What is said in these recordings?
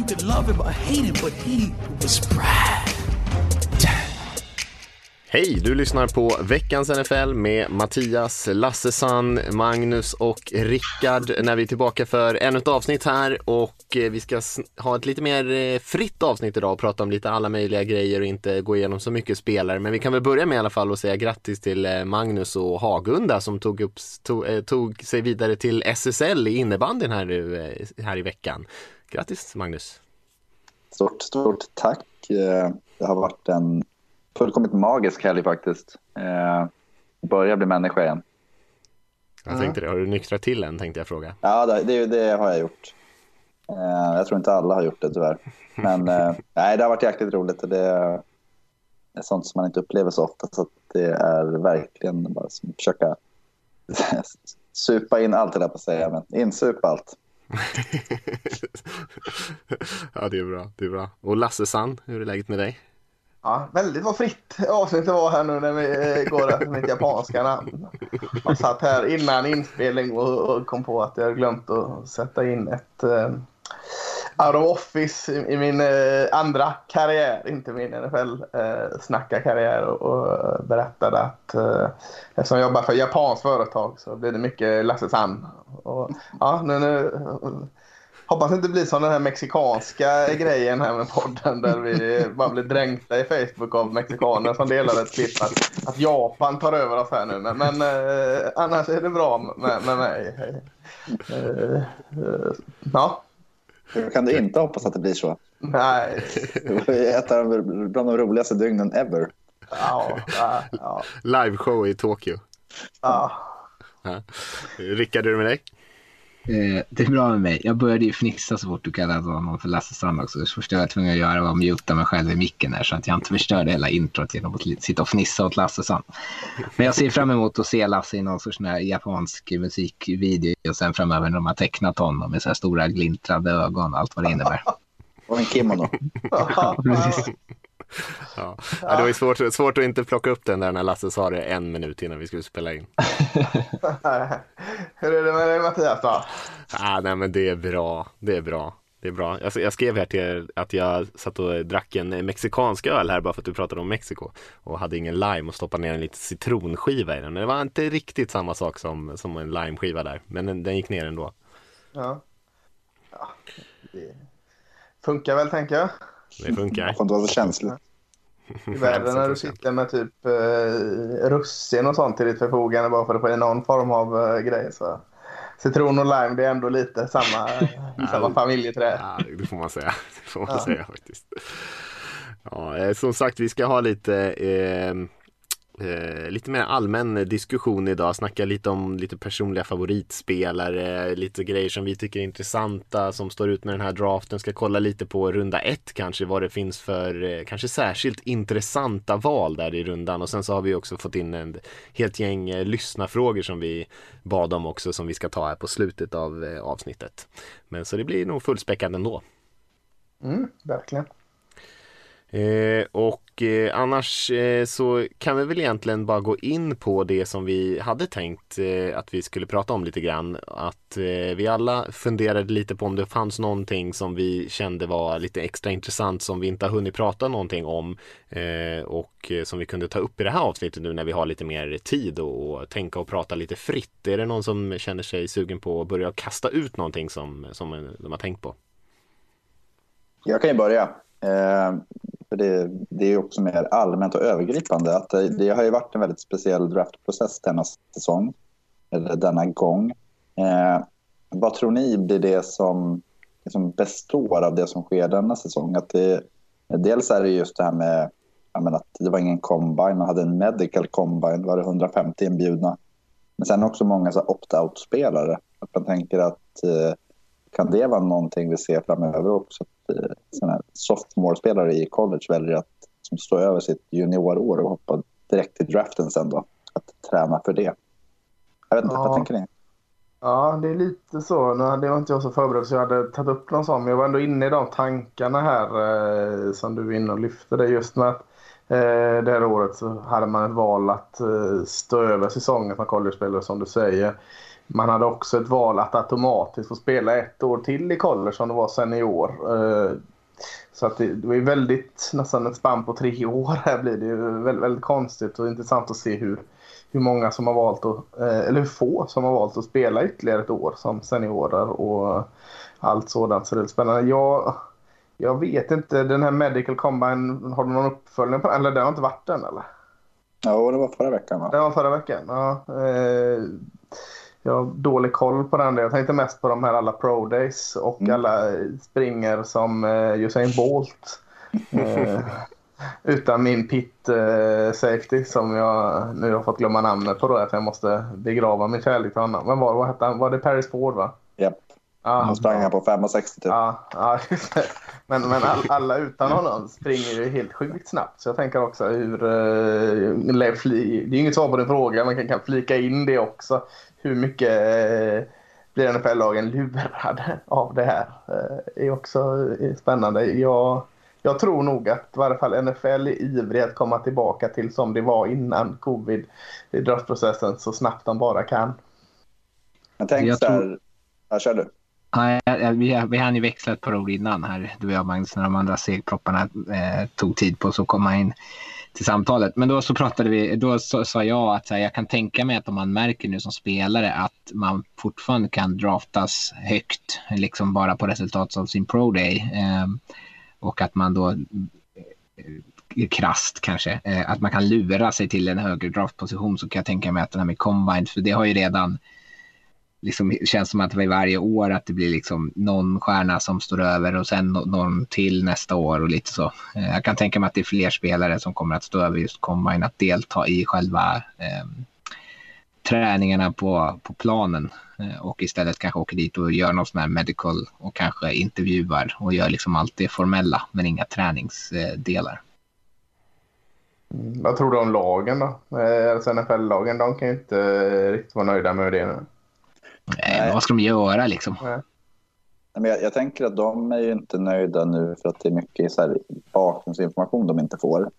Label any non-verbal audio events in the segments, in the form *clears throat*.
You could love him or hate him, but he was Brad. Hej, du lyssnar på veckans NFL med Mattias, Lassesan, Magnus och Rickard när vi är tillbaka för ännu ett avsnitt här och eh, vi ska ha ett lite mer eh, fritt avsnitt idag och prata om lite alla möjliga grejer och inte gå igenom så mycket spelare. Men vi kan väl börja med i alla fall och säga grattis till eh, Magnus och Hagunda som tog, upp, tog, tog sig vidare till SSL i innebandyn här, nu, här i veckan. Grattis Magnus! Stort, stort tack! Det har varit en fullkomligt magisk helg faktiskt. Eh, börjar bli människa igen. Jag tänkte det. Har du nyktrat till än tänkte jag fråga. Ja, det, det, har jag gjort. Eh, jag tror inte alla har gjort det tyvärr. Men eh, *laughs* nej, det har varit jäkligt roligt. Och det är sånt som man inte upplever så ofta. Så det är verkligen bara att försöka *laughs* supa in allt det där på att säga. Men insupa allt. *laughs* ja, det är bra. Det är bra. Och Lasse Sand, hur är läget med dig? Ja, väldigt vad fritt avsnittet var här nu när vi eh, går efter mitt japanska namn. Jag satt här innan inspelning och kom på att jag glömt att sätta in ett eh, out of office i, i min eh, andra karriär, inte min NFL-snackarkarriär eh, och, och berättade att eh, eftersom jag jobbar för japanskt företag så blir det mycket Lasse Sand. Och, ja, nu, nu Hoppas det inte blir som den här mexikanska grejen här med podden där vi bara blir dränkta i Facebook av mexikaner som delar ett klipp att, att Japan tar över oss här nu. Men, men eh, annars är det bra med, med mig. Eh, eh, ja. Hur kan du inte hoppas att det blir så? Nej. Det var ett av de, bland de roligaste dygnen ever. Ja, ja, ja. Live-show i Tokyo. Ja. ja. Rickard, är du med dig? Eh, det är bra med mig. Jag började ju fnissa så fort du kallade honom för Lasse Strand också. Det första jag var tvungen att göra var att muta mig själv i micken här så att jag inte förstörde hela introt genom att sitta och fnissa åt Lasse Strand. Men jag ser fram emot att se Lasse i någon sorts japansk musikvideo och sen framöver när de har tecknat honom med så här stora glintrande ögon och allt vad det innebär. *laughs* Och en kimono. *laughs* Precis. Ja. ja. det var ju svårt, svårt att inte plocka upp den där när Lasse sa det en minut innan vi skulle spela in. *laughs* Hur är det med dig Mattias då? Ah, nej men det är bra, det är bra. Det är bra. Jag, jag skrev här till er att jag satt och drack en mexikansk öl här bara för att du pratade om Mexiko och hade ingen lime och stoppade ner en liten citronskiva i den. Det var inte riktigt samma sak som, som en limeskiva där, men den, den gick ner ändå. Ja. ja, det funkar väl tänker jag. Det funkar. Man får inte vara så känslig. I världen när du sitter med typ eh, russin och sånt till ditt förfogande bara för att få i någon form av eh, grej. Så. Citron och lime det är ändå lite samma, *laughs* samma familjeträd. Ja, det får man säga. *laughs* Det får man ja. säga faktiskt. Ja, eh, som sagt, vi ska ha lite eh, Eh, lite mer allmän diskussion idag, snacka lite om lite personliga favoritspelare, lite grejer som vi tycker är intressanta som står ut med den här draften. Ska kolla lite på runda ett kanske, vad det finns för eh, kanske särskilt intressanta val där i rundan. Och sen så har vi också fått in en helt gäng eh, lyssnarfrågor som vi bad om också som vi ska ta här på slutet av eh, avsnittet. Men så det blir nog fullspäckat ändå. Mm, verkligen. Eh, och eh, annars eh, så kan vi väl egentligen bara gå in på det som vi hade tänkt eh, att vi skulle prata om lite grann. Att eh, vi alla funderade lite på om det fanns någonting som vi kände var lite extra intressant som vi inte har hunnit prata någonting om eh, och eh, som vi kunde ta upp i det här avsnittet nu när vi har lite mer tid och, och tänka och prata lite fritt. Är det någon som känner sig sugen på att börja kasta ut någonting som, som de har tänkt på? Jag kan ju börja. Eh, för det, det är också mer allmänt och övergripande. Att det, det, har ju varit en väldigt speciell draftprocess denna säsong, eller denna gång. Eh, vad tror ni blir det som liksom består av det som sker denna säsong? Att det, dels är det just det här med menar, att det var ingen combine, man hade en medical combine, var det 150 inbjudna. Men sen också många opt-out-spelare. Att man tänker att eh, kan det vara någonting vi ser framöver också? Eh, såna här sophomore-spelare i college väljer att som stå över sitt juniorår och hoppa direkt till draften sen då. Att träna för det. Jag vet inte, Ja. vad tänker ni? Ja, det är lite så. Hade jag inte jag så förberedd så jag hade tagit upp någon sån. Men jag var ändå inne i de tankarna här eh, som du är inne och lyfte. Det just med att eh, det här året så hade man ett val att eh, stå över säsongen som college-spelare som du säger. Man hade också ett val att automatiskt få spela ett år till i college om det var senior. Eh, så att det, det var väldigt, nästan ett spann på tre *laughs* år här blir det ju väldigt, väldigt konstigt och intressant att se hur, hur många som har valt att, eh, eller hur få som har valt att spela ytterligare ett år som seniorer och allt sådant. Så det är spännande. Jag, jag vet inte, den här Medical Combine, har du någon uppföljning på den? Eller den har inte varit den eller? Ja, det var förra veckan va? Den var förra veckan. Ja, eh, jag har dålig koll på den. Jag tänkte mest på de här alla pro days och Mm. alla springer som eh, Usain Bolt. Eh, *laughs* utan min pit eh, safety som jag nu har fått glömma namnet på då. Att jag måste begrava min kärlek till honom. Men var, vad hette han? Var det Paris Ford va? Japp. Ja, Han sprang här på 5,60 typ. Ja, just det. Men, men all, alla utan honom springer ju helt sjukt snabbt. Så jag tänker också hur... Eh, det är inget svar på din fråga, men kan, kan flika in det också. Hur mycket eh, blir NFL-lagen lurade *laughs* av det här? Eh, är också eh, spännande. Jag, jag tror nog att i varje fall NFL är ivrig att komma tillbaka till som det var innan covid i draftprocessen så snabbt de bara kan. Jag så här... tror- Ja, kör du. Ja, vi, vi hann ju växla ett par ord innan här, du och jag Magnus, när de andra segpropparna eh, tog tid på sig att komma in till samtalet. Men då så pratade vi, då så, sa jag att så här, jag kan tänka mig att om man märker nu som spelare att man fortfarande kan draftas högt, liksom bara på resultat av sin pro day. Eh, och att man då eh, krast krasst kanske, eh, att man kan lura sig till en högre draftposition så kan jag tänka mig att den här med combine, för det har ju redan liksom känns som att det är varje år att det blir liksom någon stjärna som står över och sen någon till nästa år och lite så. Eh, jag kan tänka mig att det är fler spelare som kommer att stå över just combine att delta i själva eh, träningarna på, på planen eh, och istället kanske åker dit och gör någon sån här medical och kanske intervjuar och gör liksom allt det formella men inga träningsdelar. Mm. Vad tror du om lagen då? Eh, alltså NFL-lagen, de kan ju inte riktigt vara nöjda med det nu. Eh, men vad ska de göra liksom? Nej, men jag, jag tänker att de är ju inte nöjda nu för att det är mycket så här bakgrundsinformation de inte får.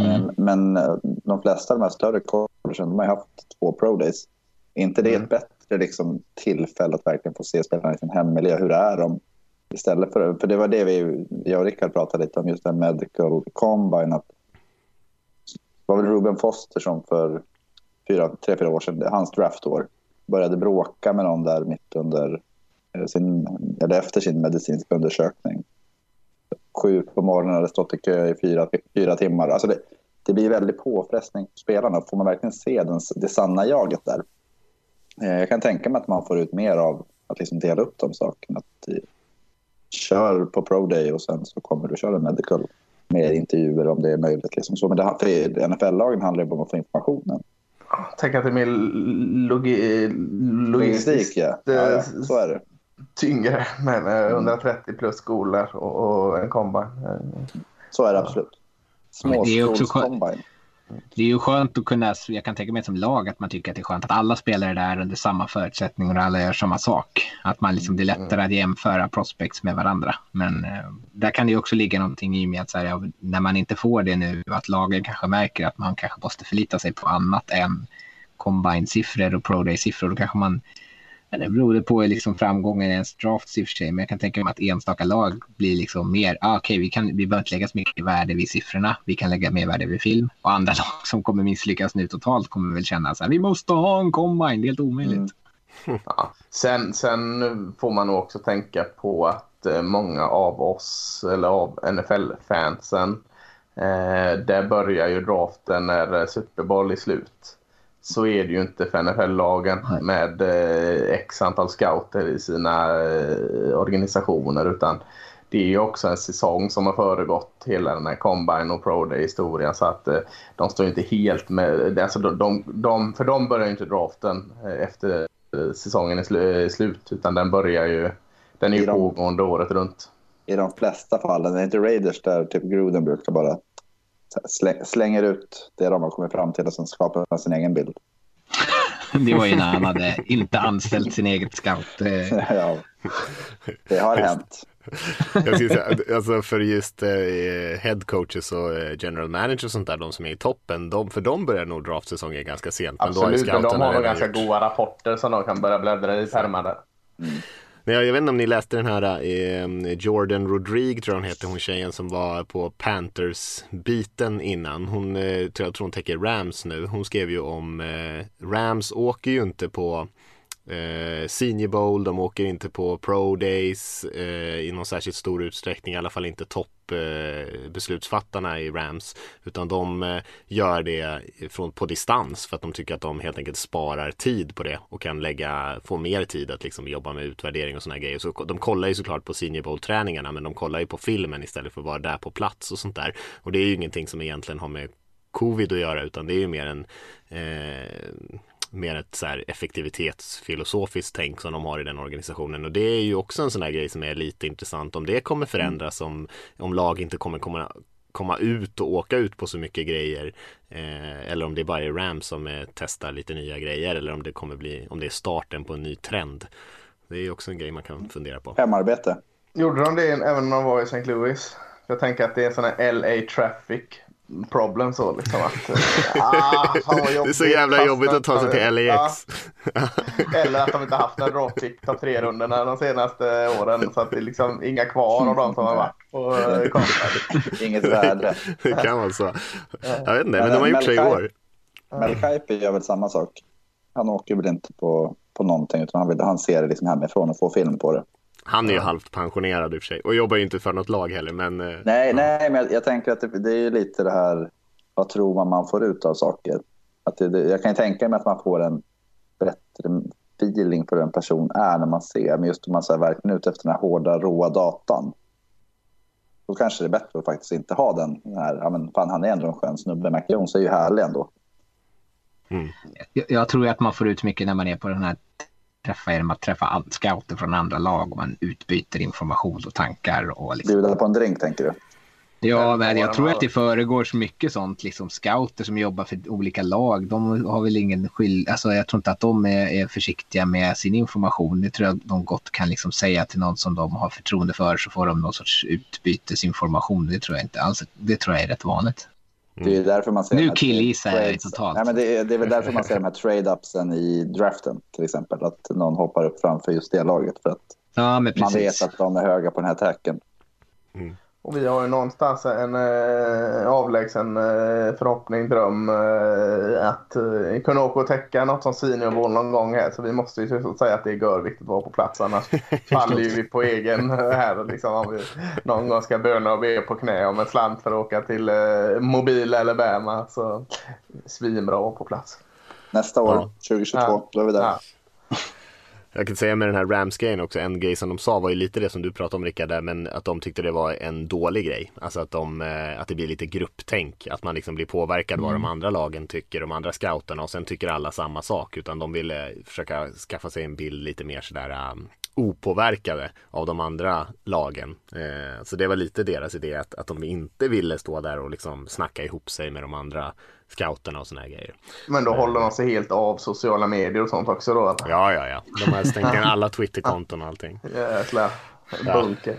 Mm. Men, men eh, de flesta av de här större collegen, de har haft två pro days. Inte det ett bättre liksom, tillfälle att verkligen få se spelarna i sin hemmiljö? Hur är de? Istället för, för det var det vi, jag och Rickard pratade lite om, just den medical combine. Att, det var väl Ruben Foster som för fyra, tre, fyra år sedan, hans draftår, började bråka med någon där mitt under eh, sin, eller efter sin medicinska undersökning. Sju på morgonen hade stått i kö i fyra, fyra timmar. Alltså det, det blir väldigt påfrestning på spelarna. Får man verkligen se den, det sanna jaget där? Eh, jag kan tänka mig att man får ut mer av att liksom dela upp de sakerna. Att, eh, kör på Pro Day och sen så kommer du köra medical med intervjuer om det är möjligt. Liksom så. Men det, för NFL-lagen handlar ju bara om att få informationen. Tänk att det är mer logi, Logistik, ja. ja, ja. Så är det. tyngre med med 130 plus skolor och, och en combine. Eh, Så är det absolut. Men det är är ju skönt att kunna, jag kan tänka mig som lag att man tycker att det är skönt att alla spelar där under samma förutsättningar och alla gör samma sak. Att man liksom, det är lättare att jämföra prospects med varandra. Men eh, där kan det ju också ligga någonting i med att så här, när man inte får det nu, att lagen kanske märker att man kanske måste förlita sig på annat än combine-siffror och pro day-siffror. Då kanske man men det beror på liksom framgången i ens drafts i och för sig, men jag kan tänka mig att enstaka lag blir liksom mer, ah, okej vi, kan, vi behöver inte lägga så mycket värde vid siffrorna, vi kan lägga mer värde vid film. Och andra *laughs* lag som kommer misslyckas nu totalt kommer väl känna så här, vi måste ha en combine, det är helt omöjligt. Mm. *laughs* Ja. Sen, sen får man nog också tänka på att eh, många av oss, eller av NFL-fansen, eh, där börjar ju draften när Super Bowl är slut. Så är det ju inte för NFL-lagen med eh, x antal scouter i sina eh, organisationer utan det är ju också en säsong som har föregått hela den här Combine och Pro Day-historien så att eh, de står ju inte helt med, alltså de, de, de, för de börjar ju inte draften eh, efter eh, säsongen är slu, är slut utan den börjar ju, den är ju I de- pågående året runt. i de flesta fallen. Det är inte Raiders där typ Gruden brukar bara slänger ut det de har kommit fram till och sen skapar man sin egen bild. *laughs* Det var ju när han hade inte anställt sin eget scout. eh, *laughs* ja, det har hänt. Jag skulle säga, alltså för just eh, head coaches och eh, general managers och sånt där, de som är i toppen, de, för de börjar nog draftsäsongen ganska sent. Men då har ju Absolut, men de har nog ganska gjort- goda rapporter som de kan börja bläddra i pärmarna. Men jag, jag vet inte om ni läste den här eh, Jordan Rodrigue tror jag hon heter, hon tjejen som var på Panthers-biten innan. Hon, eh, tror jag tror hon täcker Rams nu. Hon skrev ju om eh, Rams åker ju inte på eh, Senior Bowl, de åker inte på Pro Days eh, i någon särskilt stor utsträckning, i alla fall inte toppbeslutsfattarna eh, i Rams, utan de eh, gör det från, på distans för att de tycker att de helt enkelt sparar tid på det och kan lägga, få mer tid att liksom jobba med utvärdering och sådana grejer. Så de kollar ju såklart på Senior Bowl-träningarna, men de kollar ju på filmen istället för att vara där på plats och sånt där. Och det är ju ingenting som egentligen har med covid att göra, utan det är ju mer en eh, mer ett så här effektivitetsfilosofiskt tänk som de har i den organisationen och det är ju också en sån här grej som är lite intressant om det kommer förändras om, om lag inte kommer komma komma ut och åka ut på så mycket grejer eh, eller om det bara är Rams som eh, testar lite nya grejer eller om det kommer bli om det är starten på en ny trend. Det är också en grej man kan fundera på. Hemarbete. Gjorde de det även när de var i St. Louis? Jag tänker att det är en sån här LA traffic problem så liksom att... *laughs* ah, fan vad Det är så jävla jobbigt att ta sig till LAX. Ja, *laughs* eller att de inte haft några droppick topp tre rundorna de senaste åren så att det är liksom inga kvar av de som har varit på eh, *laughs* kartan. Inget värde. Det kan vara så. Jag vet inte, men de har gjort så i år. Mel Kiper gör väl samma sak. Han åker väl inte på, på någonting utan han, vill, han ser det liksom hemifrån och får film på det. Han är ju halvt pensionerad i och för sig och jobbar ju inte för något lag heller men eh, Nej, nej, men jag tänker att det, det är ju lite det här, vad tror man man får ut av saker? Att det, det, jag kan ju tänka mig att man får en bättre feeling på hur en person är när man ser, men just om man så här, verkligen är ute efter den här hårda, råa datan. Då kanske det är bättre att faktiskt inte ha den, den här, ja men fan han är ändå en skön snubbe, Mac Jones är ju härlig ändå. Jag, jag tror att man får ut mycket när man är på den här träffa genom att träffa scouter från andra lag och man utbyter information och tankar. Och liksom. Bjuda på en drink tänker du? Ja, men jag tror att det föregår så mycket sånt. Liksom scouter som jobbar för olika lag, de har väl ingen skill... Alltså, jag tror inte att de är, är försiktiga med sin information. Det tror jag de gott kan liksom säga till någon som de har förtroende för så får de någon sorts utbytesinformation. Det tror jag inte alls. Det tror jag är rätt vanligt. Det är ju därför man ser Nu killgissar jag totalt. Nej, men det, är, det är väl därför man ser de här *laughs* trade-upsen i draften till exempel. Att någon hoppar upp framför just det laget för att Ja, man vet att de är höga på den här tacken. Och vi har ju någonstans en eh, avlägsen eh, förhoppning, dröm eh, att eh, kunna åka och täcka något som senior bowl någon gång här. Så vi måste ju så säga att det är görviktigt att vara på plats. Annars *laughs* faller ju vi på egen eh, här. Liksom, om vi någon gång ska böna och be på knä om en slant för att åka till eh, mobil Alabama. Så svinbra att vara på plats. Nästa år, Ja. 2022, Ja. då är vi där. Ja. Jag kan säga med den här Rams-grejen också, en grej som de sa var ju lite det som du pratade om Rickard, där, men att de tyckte det var en dålig grej. Alltså att, de, eh, att det blir lite grupptänk, att man liksom blir påverkad vad de andra lagen tycker, de andra scouterna och sen tycker alla samma sak. Utan de ville försöka skaffa sig en bild lite mer sådär um, opåverkade av de andra lagen. Eh, så det var lite deras idé att, att de inte ville stå där och liksom snacka ihop sig med de andra scouterna och sådana här grejer. Men då håller de sig helt av sociala medier och sånt också då? eller? Ja, ja, ja. De har stängt ner *laughs* alla Twitterkonton och allting. Jäkla bunker.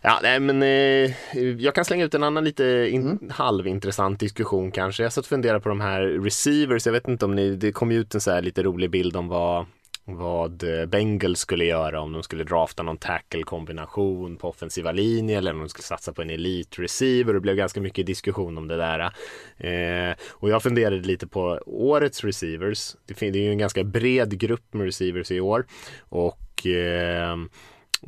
Ja, nej, men eh, jag kan slänga ut en annan lite in, halvintressant diskussion kanske. Jag satt och funderade på de här receivers. Jag vet inte om ni, det kom ut en så här lite rolig bild om vad vad eh, Bengals skulle göra om de skulle drafta någon tackle-kombination på offensiva linjer eller om de skulle satsa på en elite receiver. Det blev ganska mycket diskussion om det där. Eh, och jag funderade lite på årets receivers. Det, det är ju en ganska bred grupp med receivers i år och eh,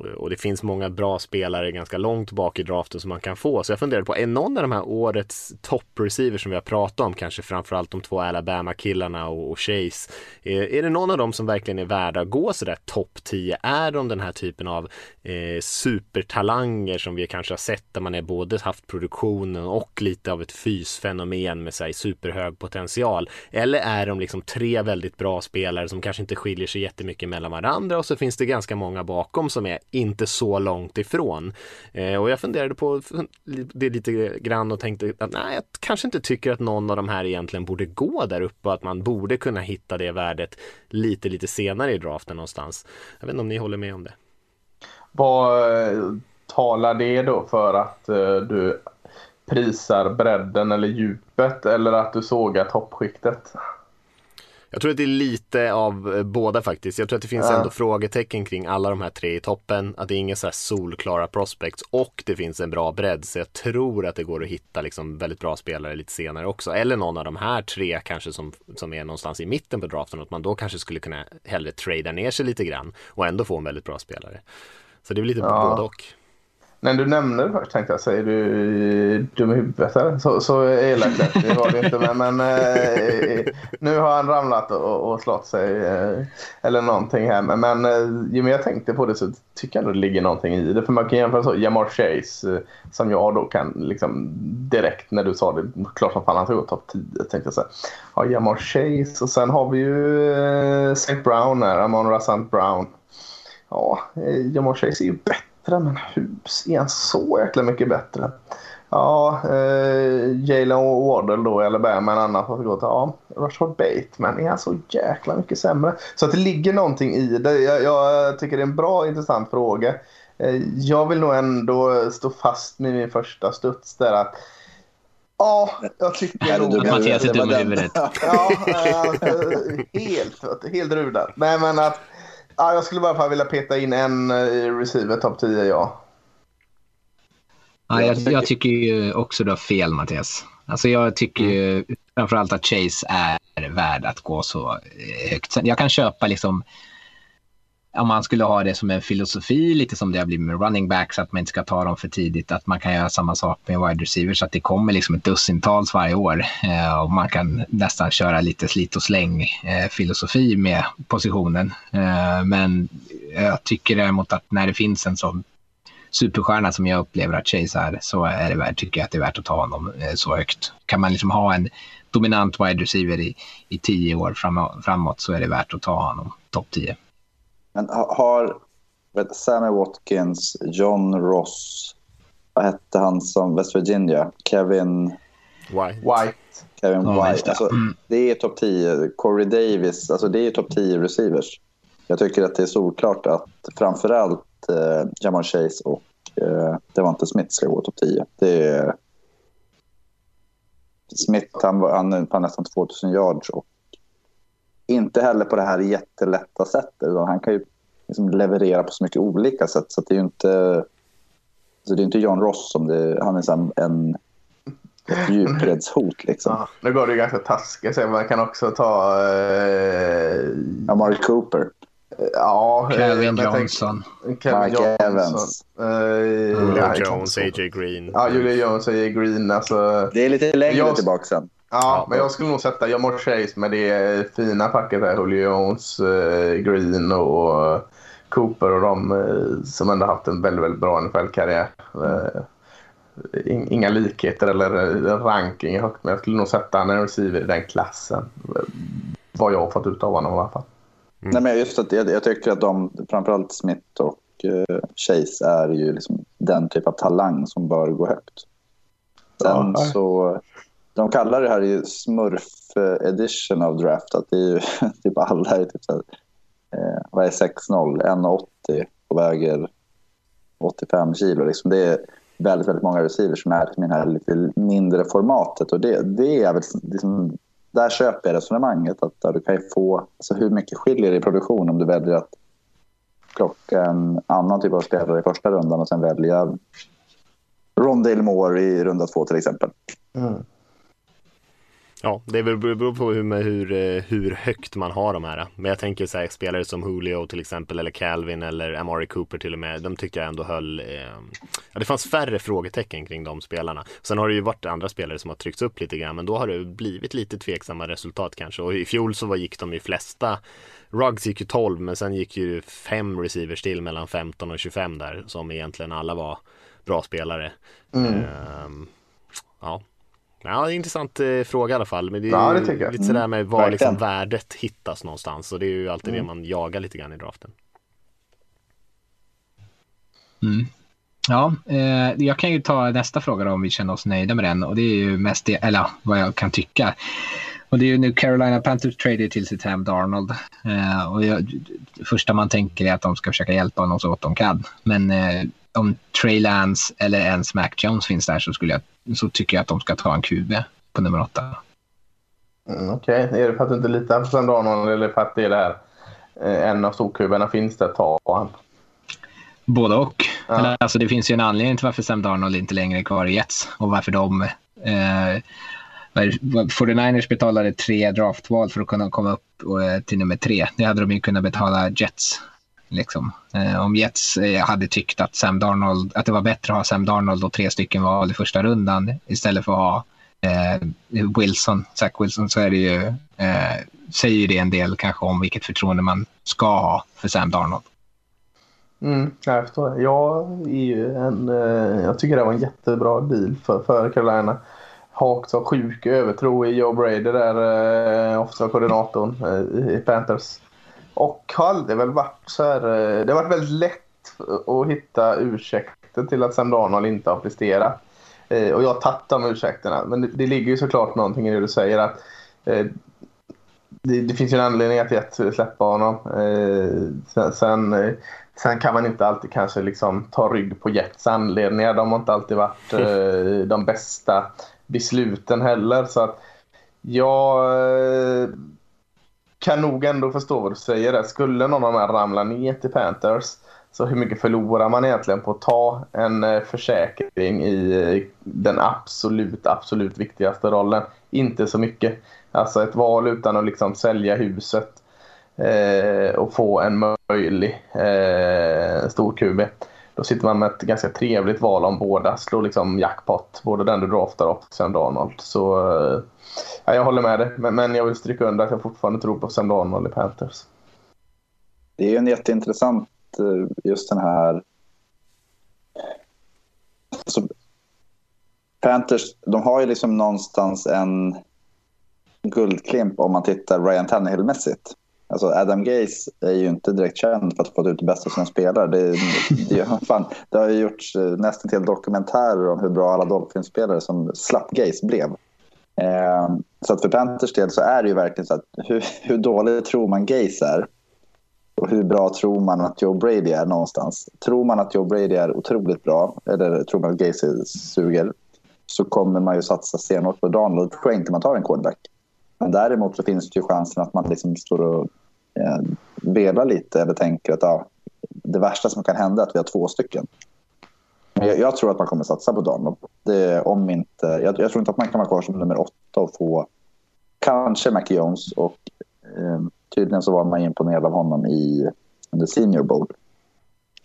Eh, och det finns många bra spelare ganska långt bak i draften som man kan få. Så jag funderar på, är någon av de här årets topp-receivers som vi har pratat om, kanske framförallt de två Alabama-killarna och, och Chase, är, är det någon av dem som verkligen är värda att gå sådär topp 10? Är de den här typen av eh, supertalanger som vi kanske har sett där man är både haft produktionen och lite av ett fysfenomen med sig superhög potential? Eller är de liksom tre väldigt bra spelare som kanske inte skiljer sig jättemycket mellan varandra och så finns det ganska många bakom som är inte så långt ifrån. Eh, och jag funderade på det lite grann och tänkte att nej, jag kanske inte tycker att någon av de här egentligen borde gå där uppe och att man borde kunna hitta det värdet lite, lite senare i draften någonstans. Jag vet inte om ni håller med om det. Vad eh, talar det då för att uh, du prisar bredden eller djupet eller att du sågar toppskiktet? Jag tror att det är lite av eh, båda faktiskt. Jag tror att det finns ja. ändå frågetecken kring alla de här tre i toppen. Att det är inga så här solklara prospects och det finns en bra bredd. Så jag tror att det går att hitta liksom väldigt bra spelare lite senare också. Eller någon av de här tre kanske som, som är någonstans i mitten på draften. Att man då kanske skulle kunna hellre trada ner sig lite grann och ändå få en väldigt bra spelare. Så det är lite ja. både och. När du nämnde det först tänkte jag, säger du dum i huvudet eller? Så, så elakt det var det inte. Men, men eh, nu har han ramlat och, och slått sig eh, eller någonting här. Men, men eh, ju mer jag tänkte på det så tycker jag ändå det ligger någonting i det. För man kan jämföra så, Jamar Chase eh, som jag då kan liksom direkt när du sa det, klart som fan han tog topp 10 tänkte jag här. Ja, Jamar Chase och sen har vi ju eh, St. Brown här, Amon Rassant Brown. Ja, eh, Jamar Chase är ju bättre bättre, men hus är han så jäkla mycket bättre? Ja, eh, Jalen Wardle då, eller Alabama, en annan får gå till. Ja, Rashard Bateman, är han så jäkla mycket sämre? Så att det ligger någonting i det. Jag, jag tycker det är en bra, intressant fråga. Eh, jag vill nog ändå stå fast med min första studs där att Ja, jag tycker nog... Mattias är dum i huvudet. Ja, alltså, helt, helt rudad. Nej, men att Ja, jag skulle bara vilja peta in en i receiver topp 10, ja. Ja, jag, jag, tycker ju också du har fel, Mattias. Alltså jag tycker ju framförallt att Chase är värd att gå så eh, högt. Jag kan köpa liksom om man skulle ha det som en filosofi, lite som det har blivit med running backs, att man inte ska ta dem för tidigt, att man kan göra samma sak med wide receivers, att det kommer liksom ett dussintals varje år eh, och man kan nästan köra lite slit och släng eh, filosofi med positionen. Eh, men jag tycker däremot att när det finns en sån superstjärna som jag upplever att Chase är, så är det värt, tycker jag att det är värt att ta honom eh, så högt. Kan man liksom ha en dominant wide receiver i, i tio år framåt så är det värt att ta honom topp 10. Men har vet, Sammy Watkins, John Ross, vad hette han som West Virginia? Kevin... White. White. Kevin White. Alltså, mm. Det är topp 10. Corey Davis, alltså det är topp 10 receivers. Jag tycker att det är solklart att framförallt eh, Jamar Chase och eh, Devante Smith ska gå topp 10. Det är... Smith han, han är nästan 2000 yards och inte heller på det här jättelätta sättet. Han kan ju liksom leverera på så mycket olika sätt. Så det är ju inte, så det är inte John Ross som det, han är så en, ett djupredshot. Liksom. Ja, nu går det ganska taskigt. Så man kan också ta... Eh... Amari Cooper. Ja, Kevin Johnson. Kevin Mike Johnson. Evans. Uh, Julia Jones, AJ Green. Ja, Julia Jones, AJ Green. Alltså, det är lite längre jag... tillbaka sen. Ja, men jag skulle nog sätta Jamar Chase med det fina packet där. Julio Jones, uh, Green och Cooper och de uh, som ändå haft en väldigt, väldigt bra NFL-karriär. inga likheter eller ranking högt, men jag skulle nog sätta en receiver i den klassen. Vad jag har fått ut av honom i alla fall. Mm. Nej, men just att jag, jag, tycker att de, framförallt Smith och uh, Chase är ju liksom den typ av talang som bör gå högt. Sen ja, så de kallar det här ju smurf eh, edition av draft. Att det är ju *laughs* typ alla är typ så här, eh, vad är 6-0? 1,80 och väger 85 kilo. Liksom det är väldigt, väldigt många receivers som är i det här lite mindre formatet. Och det, det är väl liksom, där köper jag resonemanget. Att där du kan få, alltså hur mycket skiljer det i produktion om du väljer att plocka en annan typ av spelare i första rundan och sen välja Rondale Moore i runda två till exempel. Mm. Ja, det beror på hur, hur, eh, hur högt man har de här. Men jag tänker så här, spelare som Julio till exempel eller Calvin eller Amari Cooper till och med. De tyckte jag ändå höll. Eh, ja, det fanns färre frågetecken kring de spelarna. Sen har det ju varit andra spelare som har tryckts upp lite grann, men då har det blivit lite tveksamma resultat kanske. Och i fjol så var, gick de ju flesta. Rugs gick ju 12, men sen gick ju fem receivers till mellan 15 och 25 där som egentligen alla var bra spelare. Mm. Um, ja, Ja, det är en intressant eh, fråga i alla fall. Men det är ja, det lite mm. sådär med var liksom värdet hittas någonstans. Och det är ju alltid mm. det man jagar lite grann i draften. Mm. Ja, eh, jag kan ju ta nästa fråga då, om vi känner oss nöjda med den. Och det är ju mest det, eller vad jag kan tycka. Och det är ju nu Carolina Panthers traded till sig Sam Darnold. Eh, och jag, det första man tänker är att de ska försöka hjälpa honom så gott de kan. Men eh, om Trey Lance eller ens Mac Jones finns där så, skulle jag, så tycker jag att de ska ta en QB på nummer åtta. Mm, Okej, okay. är det för att du inte litar på Sam Darnold eller för att det är det här eh, en av storkuberna finns där, ta han? Både och. Ja. Eller, alltså, det finns ju en anledning till varför Sam Darnold inte längre är kvar i Jets och varför de eh, 49ers betalade tre draftval för att kunna komma upp eh, till nummer tre. Det hade de ju kunnat betala Jets. Liksom. Eh, om Jets eh, hade tyckt att, Sam Darnold, att det var bättre att ha Sam Darnold och tre stycken val i första rundan istället för att ha eh, Wilson, Zach Wilson, så är det ju, eh, säger det en del kanske om vilket förtroende man ska ha för Sam Darnold. Mm, jag förstår. Jag, är ju en, eh, jag tycker det var en jättebra deal för, för Carolina. Hawks har sjuk övertro i Joe Brady där, eh, offensiva koordinatorn eh, i Panthers. Och har aldrig väl varit så här, eh, det har varit väldigt lätt att hitta ursäkter till att Sam Darnold inte har presterat. Eh, och jag har tagit de ursäkterna. Men det, det, ligger ju såklart någonting i det du säger att eh, det, det, finns ju en anledning att vill släppa honom. Eh, sen, sen, eh, sen, kan man inte alltid kanske liksom ta rygg på Jets anledningar. De har inte alltid varit eh, de bästa besluten heller. Så att jag kan nog ändå förstå vad du säger där. Skulle någon av de här ramla ner till Panthers så hur mycket förlorar man egentligen på att ta en eh, försäkring i eh, den absolut, absolut viktigaste rollen? Inte så mycket. Alltså ett val utan att liksom sälja huset eh, och få en möjlig eh, stor QB. Då sitter man med ett ganska trevligt val om båda slår liksom jackpot. Både den du draftar och sen Donald. Så eh, ja, jag håller med dig. Men, men jag vill stryka under att jag fortfarande tror på Sam Darnold i Panthers. Det är ju en jätteintressant eh, just den här... Alltså, Panthers, de har ju liksom någonstans en guldklimp om man tittar Ryan Tannehill-mässigt. Alltså Adam Gaze är ju inte direkt känd för att ha fått ut det bästa av sina spelare. Det, det, fan, det har ju gjorts eh, nästan till dokumentärer om hur bra alla Dolphins-spelare som slapp Gaze blev. Eh, så att för Panthers del så är det ju verkligen så att hur, hur dålig tror man Gays är? Och hur bra tror man att Joe Brady är någonstans? Tror man att Joe Brady är otroligt bra, eller tror man att Gays suger, så kommer man ju satsa stenhårt på Donald. Då tror jag inte man tar en quarterback. Men däremot så finns det ju chansen att man liksom står och eh, velar lite eller tänker att ja, det värsta som kan hända är att vi har två stycken. Men jag, jag tror att man kommer satsa på Donald. Det, om inte, jag, jag, tror inte att man kan vara kvar som nummer åtta och få kanske Mac Jones och eh, tydligen så var man imponerad av honom i The Senior Bowl.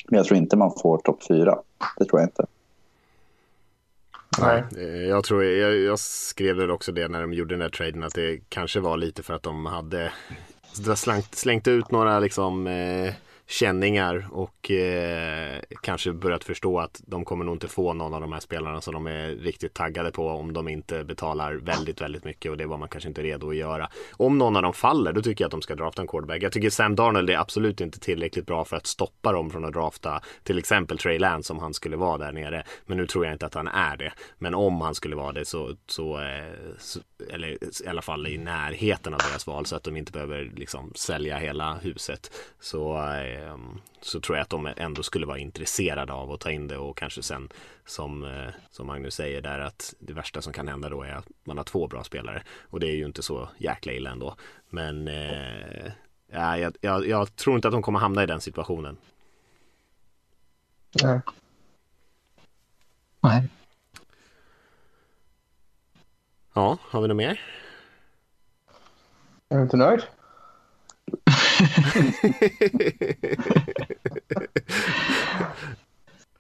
Men jag tror inte man får topp fyra. Det tror jag inte. Nej, jag tror, jag, jag skrev väl också det när de gjorde den där traden att det kanske var lite för att de hade *laughs* slängt, slängt ut några liksom eh, känningar och eh, kanske börjat förstå att de kommer nog inte få någon av de här spelarna som de är riktigt taggade på om de inte betalar väldigt, väldigt mycket och det var man kanske inte redo att göra. Om någon av dem faller, då tycker jag att de ska drafta en quarterback. Jag tycker Sam Darnold är absolut inte tillräckligt bra för att stoppa dem från att drafta till exempel Trey Lance om han skulle vara där nere. Men nu tror jag inte att han är det. Men om han skulle vara det så, så, eh, så eller i alla fall i närheten av deras val så att de inte behöver liksom sälja hela huset. Så eh, så tror jag att de ändå skulle vara intresserade av att ta in det och kanske sen som, eh, som Magnus säger där att det värsta som kan hända då är att man har två bra spelare och det är ju inte så jäkla illa ändå. Men eh, ja, jag, jag, jag tror inte att de kommer hamna i den situationen. Nej. Nej. Ja, har vi något mer? Är du inte nöjd?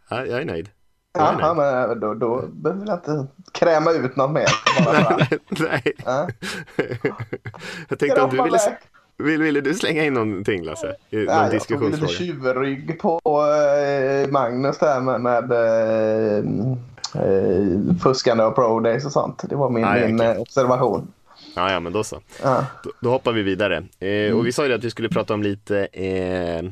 Ja, jag är nöjd. Jag är ja, men då, då behöver jag inte kräma ut något mer. *laughs* Nej. Ja. jag tänkte om du ville, vill, ville du slänga in någonting Lasse? I någon ja, jag tog lite tjuvrygg på eh, Magnus där med, med eh, eh, fuskande och pro days och sånt. Det var min, ah, min okay. observation. Ja, ja men då så. Ja. Då, då, hoppar vi vidare. Eh, mm. Och vi sa ju att vi skulle prata om lite eh,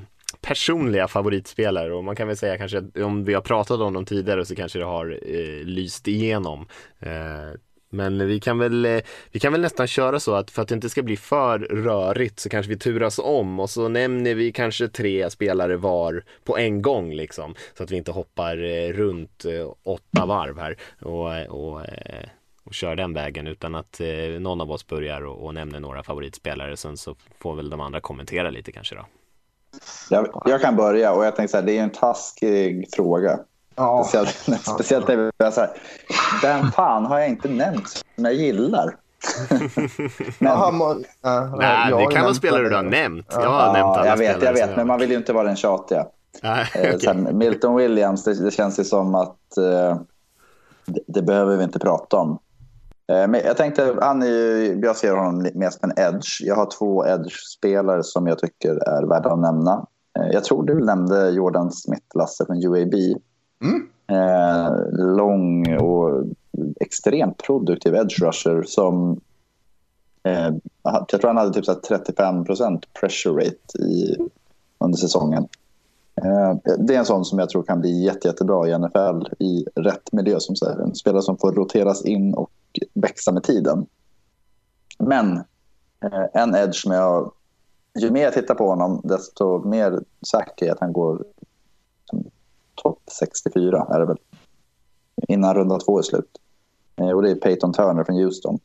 personliga favoritspelare och man kan väl säga kanske att om vi har pratat om dem tidigare så kanske det har eh, lyst igenom. Eh, men vi kan, väl, eh, vi kan väl nästan köra så att för att det inte ska bli för rörigt så kanske vi turas om och så nämner vi kanske tre spelare var på en gång liksom. Så att vi inte hoppar eh, runt eh, åtta varv här och, och, och kör den vägen utan att någon av oss börjar och, och nämner några favoritspelare. Sen så får väl de andra kommentera lite kanske då. Jag, jag kan börja och jag tänker så här, det är en taskig fråga. Ja. Speciellt, speciellt när vi är så här, vem fan har jag inte nämnt som jag gillar? *laughs* men, Aha, uh, Nej, det kan vara spelare du har nämnt. Jag har ja, nämnt alla jag vet, jag vet, men man vill ju inte vara den tjatiga. Ah, okay. Milton Williams, det, det, känns ju som att uh, det, det, behöver vi inte prata om. Uh, men jag tänkte, ju, jag ser honom mest som en edge. Jag har två edge-spelare som jag tycker är värda att nämna. Jag tror du nämnde Jordan Smith, Lasse från UAB. Mm. Eh, lång och extremt produktiv edge rusher som eh, jag tror han hade typ 35% pressure rate i, under säsongen. Eh, det är en sån som jag tror kan bli jätte, jättebra i NFL i rätt miljö. Som säger. En spelare som får roteras in och växa med tiden. Men eh, en edge som jag... Ju mer jag tittar på honom, desto mer säker är jag att han går topp 64 är det väl. Innan runda två är slut. Eh, och det är Peyton Turner från Houston.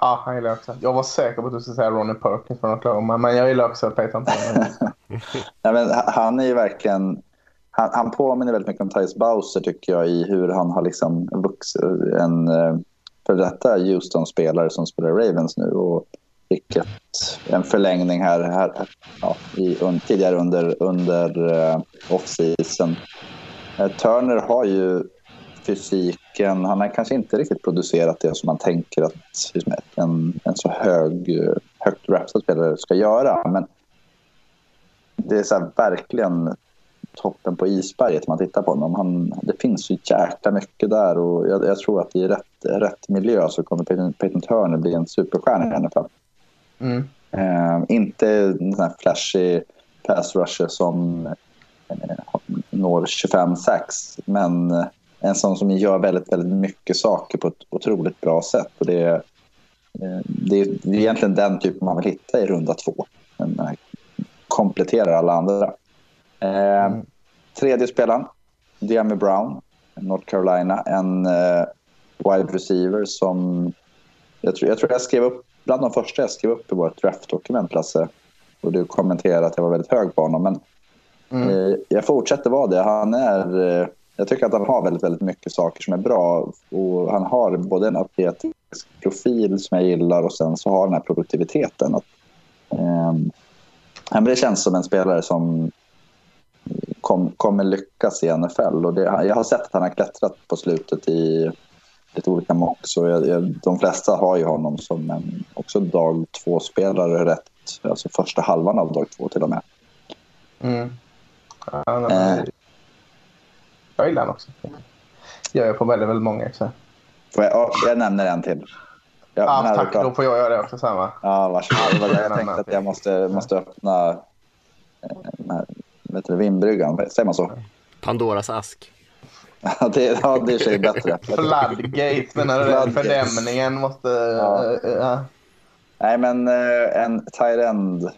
Ja, han gillar också. Jag var säker på att du skulle säga Ronnie Perkins från Oklahoma, men jag gillar också Peyton *laughs* Nej, men han är ju verkligen... Han, han påminner väldigt mycket om Tyus Bowser tycker jag i hur han har liksom vuxit. En eh, för detta Houston-spelare som spelar Ravens nu och vilket en förlängning här, här ja, i, un, tidigare under, under uh, off-season. Uh, Turner har ju fysiken, han har kanske inte riktigt producerat det som man tänker att liksom, en, en så hög, högt rapsad spelare ska göra. Men det är så verkligen toppen på isberget man tittar på honom. Han, det finns ju jäkla mycket där och jag, jag tror att i rätt, rätt miljö så kommer Peyton, Peyton Turner bli en superstjärna i fall. Mm. Eh, inte en sån här flashy pass rusher som eh, når 25 6 men en sån som gör väldigt, väldigt mycket saker på ett otroligt bra sätt. Och det, är, eh, det, är, egentligen den typen man vill hitta i runda två. Eh, kompletterar alla andra. Eh, mm. Tredje spelaren, Diami Brown, North Carolina. En eh, wide receiver som jag tror, jag tror jag skrev upp bland de första jag skrev upp i vårt draftdokument, Lasse. Och du kommenterade att jag var väldigt hög på honom. Men mm. jag fortsätter vara det. Han är, jag tycker att han har väldigt, väldigt mycket saker som är bra. Och han har både en atletisk profil som jag gillar och sen så har den här produktiviteten. Att, eh, det känns som en spelare som kom, kommer lyckas i NFL. Och det, jag har sett att han har klättrat på slutet i lite olika mock. Så jag, jag, de flesta har ju honom som en också dag två-spelare rätt. Alltså första halvan av dag två till och med. Mm. Ja, eh. Jag gillar honom också. Jag gör på väldigt, väldigt många också. Får jag, jag nämner en till. Jag, ja, tack. Då får jag göra det också. Samma. Ja, varsågod. Jag *laughs* tänkte att jag måste, måste öppna eh, den här, vet du, vindbryggan. Säger man så? Pandoras ask. *laughs* Ja, det, ja, det är sig bättre. Floodgate, menar du? Fördämningen måste... Ja. Uh, uh. Nej, men uh, en tight-end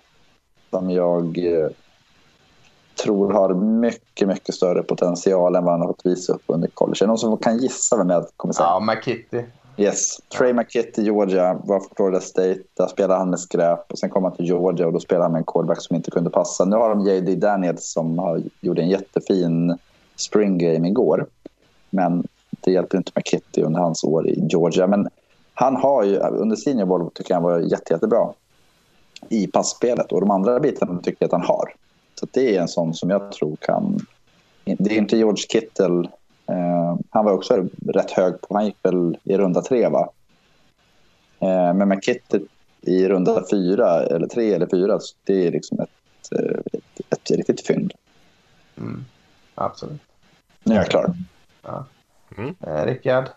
som jag uh, tror har mycket, mycket större potential än vad han har fått visa upp under college. Är det någon som kan gissa vem jag kommer säga? Ja, McKitty. Yes, Trey. McKitty, Georgia, var från Florida State. Där spelade han med skräp och sen kom han till Georgia och då spelade han med en quarterback som inte kunde passa. Nu har de J.D. Daniels som har, gjorde en jättefin spring game igår. Men det hjälper inte med Kitty under hans år i Georgia. Men han har ju, under senior bowl tycker jag han var jätte, jättebra i passspelet och de andra bitarna tycker jag att han har. Så det är en sån som jag tror kan... Det är inte George Kittle. Eh, han var också rätt hög på, han gick väl i runda tre va? Eh, men med Kittle i runda fyra, eller tre eller fyra, det är liksom ett, ett, ett riktigt fynd. Mm, absolut. Nu är jag klar. Ja. Mm. Eh, Rickard?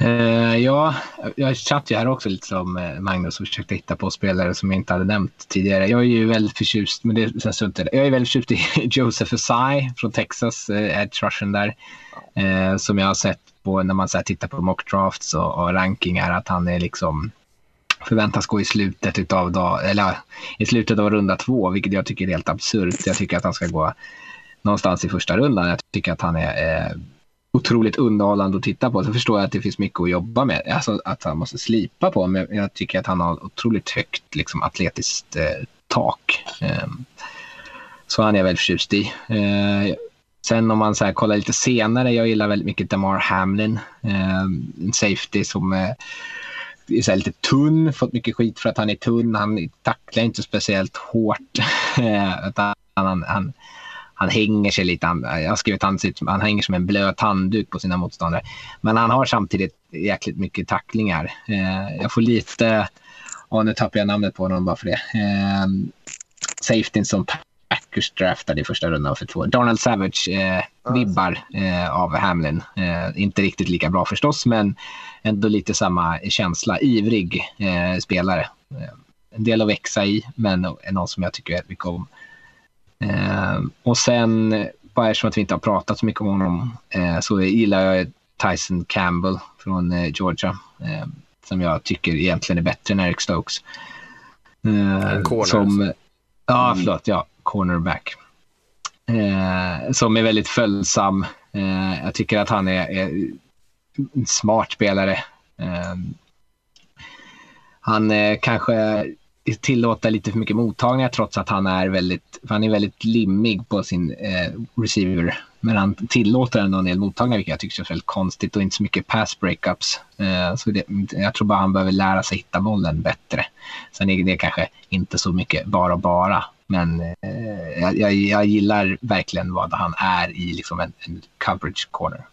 Uh, ja, jag satt ju här också lite som eh, Magnus och försökte hitta på spelare som jag inte hade nämnt tidigare. Jag är ju väldigt förtjust, men det känns inte Jag är väldigt förtjust i *laughs* Joseph Asai från Texas, eh, uh, edge rushen där. Uh, som jag har sett på när man så här, tittar på mock drafts och, och rankingar att han är liksom förväntas gå i slutet av dag, eller i slutet av runda två, vilket jag tycker är helt absurt. Jag tycker att han ska gå någonstans i första rundan. Jag tycker att han är eh, otroligt underhållande att titta på. Så förstår jag att det finns mycket att jobba med, alltså att han måste slipa på. Men jag tycker att han har otroligt högt liksom, atletiskt eh, tak. Eh, så han är jag väldigt förtjust i. Eh, sen om man så här, kollar lite senare, jag gillar väldigt mycket Damar Hamlin, eh, en safety som eh, är så lite tunn, fått mycket skit för att han är tunn. Han tacklar inte speciellt hårt. *laughs* utan han, han, han hänger sig lite. Han, jag har skrivit han, han hänger som en blöt handduk på sina motståndare. Men han har samtidigt jäkligt mycket tacklingar. Eh, jag får lite, oh, nu tappar jag namnet på honom bara för det. Eh, Safetyn som Packers draftade i första rundan för två. Donald Savage eh, vibbar eh, av Hamlin. Eh, inte riktigt lika bra förstås, men ändå lite samma känsla. Ivrig eh, spelare. Eh, en del att växa i, men någon som jag tycker väldigt mycket om. Eh, och sen, bara eftersom att vi inte har pratat så mycket om honom, eh, så gillar jag Tyson Campbell från eh, Georgia. Eh, som jag tycker egentligen är bättre än Eric Stokes. en corner. Som, ja, mm. förlåt. Ja, cornerback. som är väldigt följsam. jag tycker att han är, är en smart spelare. han kanske tillåta lite för mycket mottagningar trots att han är väldigt, han är väldigt limmig på sin eh, receiver. Men han tillåter ändå en del mottagningar vilket jag tycker är väldigt konstigt och inte så mycket pass breakups. Eh, så det, jag tror bara han behöver lära sig hitta bollen bättre. Sen är det kanske inte så mycket bara bara. Men eh, jag, jag, gillar verkligen vad han är i liksom en, en coverage corner.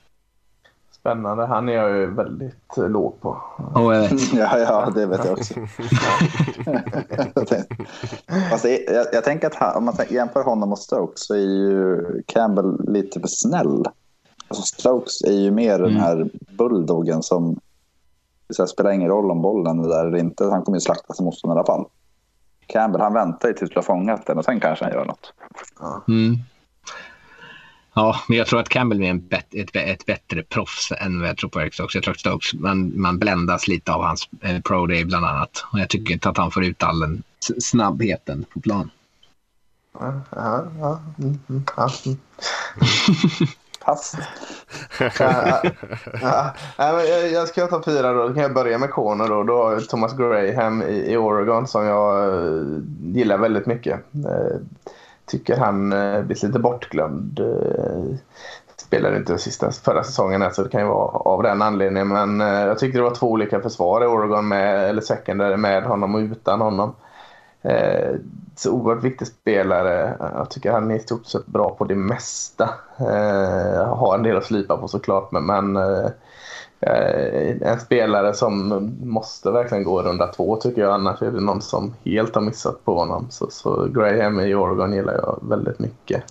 Spännande. Han är jag ju väldigt eh, låg på. Oh, *laughs* ja, ja, det vet jag också. *laughs* alltså, jag, jag, tänker att han, om man jämför honom och Stokes så är ju Campbell lite för snäll. Alltså, Stokes är ju mer mm. den här bulldoggen som det spelar ingen roll om bollen är där eller inte. Han kommer ju slakta sin motståndare i alla fall. Campbell han väntar ju tills du har fångat den och sen kanske han gör något. Mm. Ja, men jag tror att Campbell är en bet, ett, ett bättre proffs än vad jag tror på Eric Stokes. Jag tror att Stokes, man, man bländas lite av hans eh, pro day bland annat. Och jag tycker inte att han får ut all den snabbheten på plan. Ja, ja, ja. Ja. *laughs* Pass. ja, ja. jag, jag ska ta fyra då. Då kan jag börja med corner då. Då har Thomas Graham i, i Oregon som jag uh, gillar väldigt mycket. Uh, tycker han eh, blir lite bortglömd. Eh, spelade inte sista förra säsongen så det kan ju vara av den anledningen. Men eh, jag tyckte det var två olika försvar i Oregon med, eller secondary med honom och utan honom. Eh, så oerhört viktig spelare. Jag tycker han är i stort sett bra på det mesta. Eh, har en del att slipa på såklart men, men eh, Eh, en spelare som måste verkligen gå runda två tycker jag. Annars är det någon som helt har missat på honom. Så, så Graham i Oregon gillar jag väldigt mycket.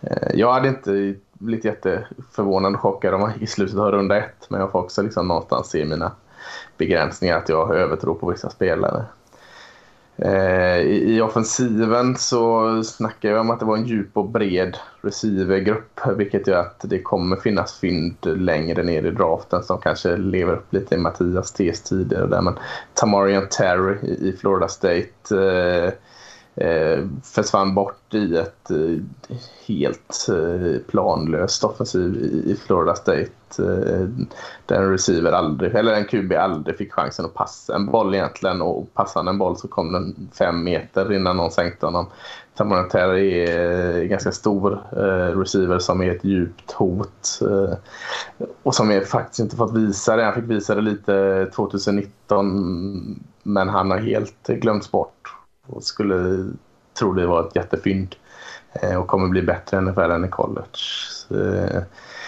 Eh, jag hade inte blivit jätteförvånad och chockad om han i slutet av runda ett. Men jag får också liksom någonstans se mina begränsningar att jag övertror på vissa spelare. Eh, I, I offensiven så snackar jag om att det var en djup och bred receivergrupp vilket gör att det kommer finnas fynd längre ner i draften som kanske lever upp lite i Mattias tes tidigare. Där. Men Tamarian Terry i, i Florida State eh, eh, försvann bort i ett eh, helt eh, planlöst offensiv i, i Florida State. Eh, där en receiver aldrig, eller en QB aldrig fick chansen att passa en boll egentligen och passade en boll så kom den fem meter innan någon sänkte honom. Tamonatera är en ganska stor eh, receiver som är ett djupt hot eh, och som är faktiskt inte fått visa det. Han fick visa det lite 2019 men han har helt glömts bort och skulle tro det var ett jättefynd eh, och kommer bli bättre än än i college. Eh,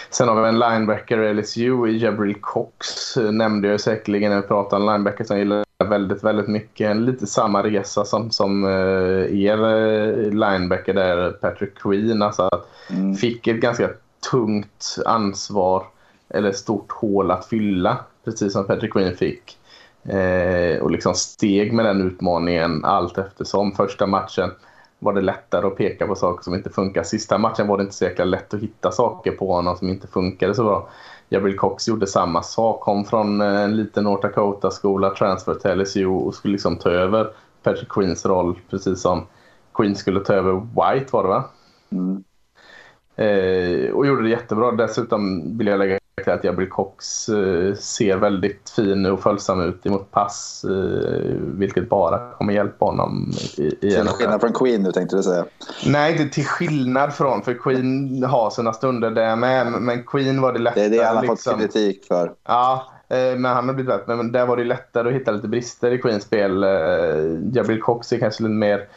sen har vi en linebacker i LSU i Jabril Cox. Eh, nämnde jag säkerligen när vi pratade om linebacker som gillar väldigt, väldigt mycket. Lite samma resa som, som er linebacker där, Patrick Queen. Alltså mm. fick ett ganska tungt ansvar eller stort hål att fylla precis som Patrick Queen fick. Eh, och liksom steg med den utmaningen allt eftersom. Första matchen var det lättare att peka på saker som inte funkar. Sista matchen var det inte så jäkla lätt att hitta saker på honom som inte funkade så bra. Jabril Cox gjorde samma sak. Kom från en liten North Dakota-skola, transfer till LSU och skulle liksom ta över Patrick Queens roll precis som Queen skulle ta över White var det va? Mm. Eh, och gjorde det jättebra. Dessutom vill jag lägga att Jabril Cox eh, ser väldigt fin och följsam ut emot pass. Eh, vilket bara kommer hjälpa honom i, i Till skillnad från Queen nu tänkte du säga. Nej, inte till skillnad från. För Queen har sina stunder där med. Men Queen var det lättare. Det är det han har liksom. fått kritik för. Ja, eh, men han har blivit bättre. Men där var det lättare att hitta lite brister i Queens spel. Jabril Cox är kanske lite mer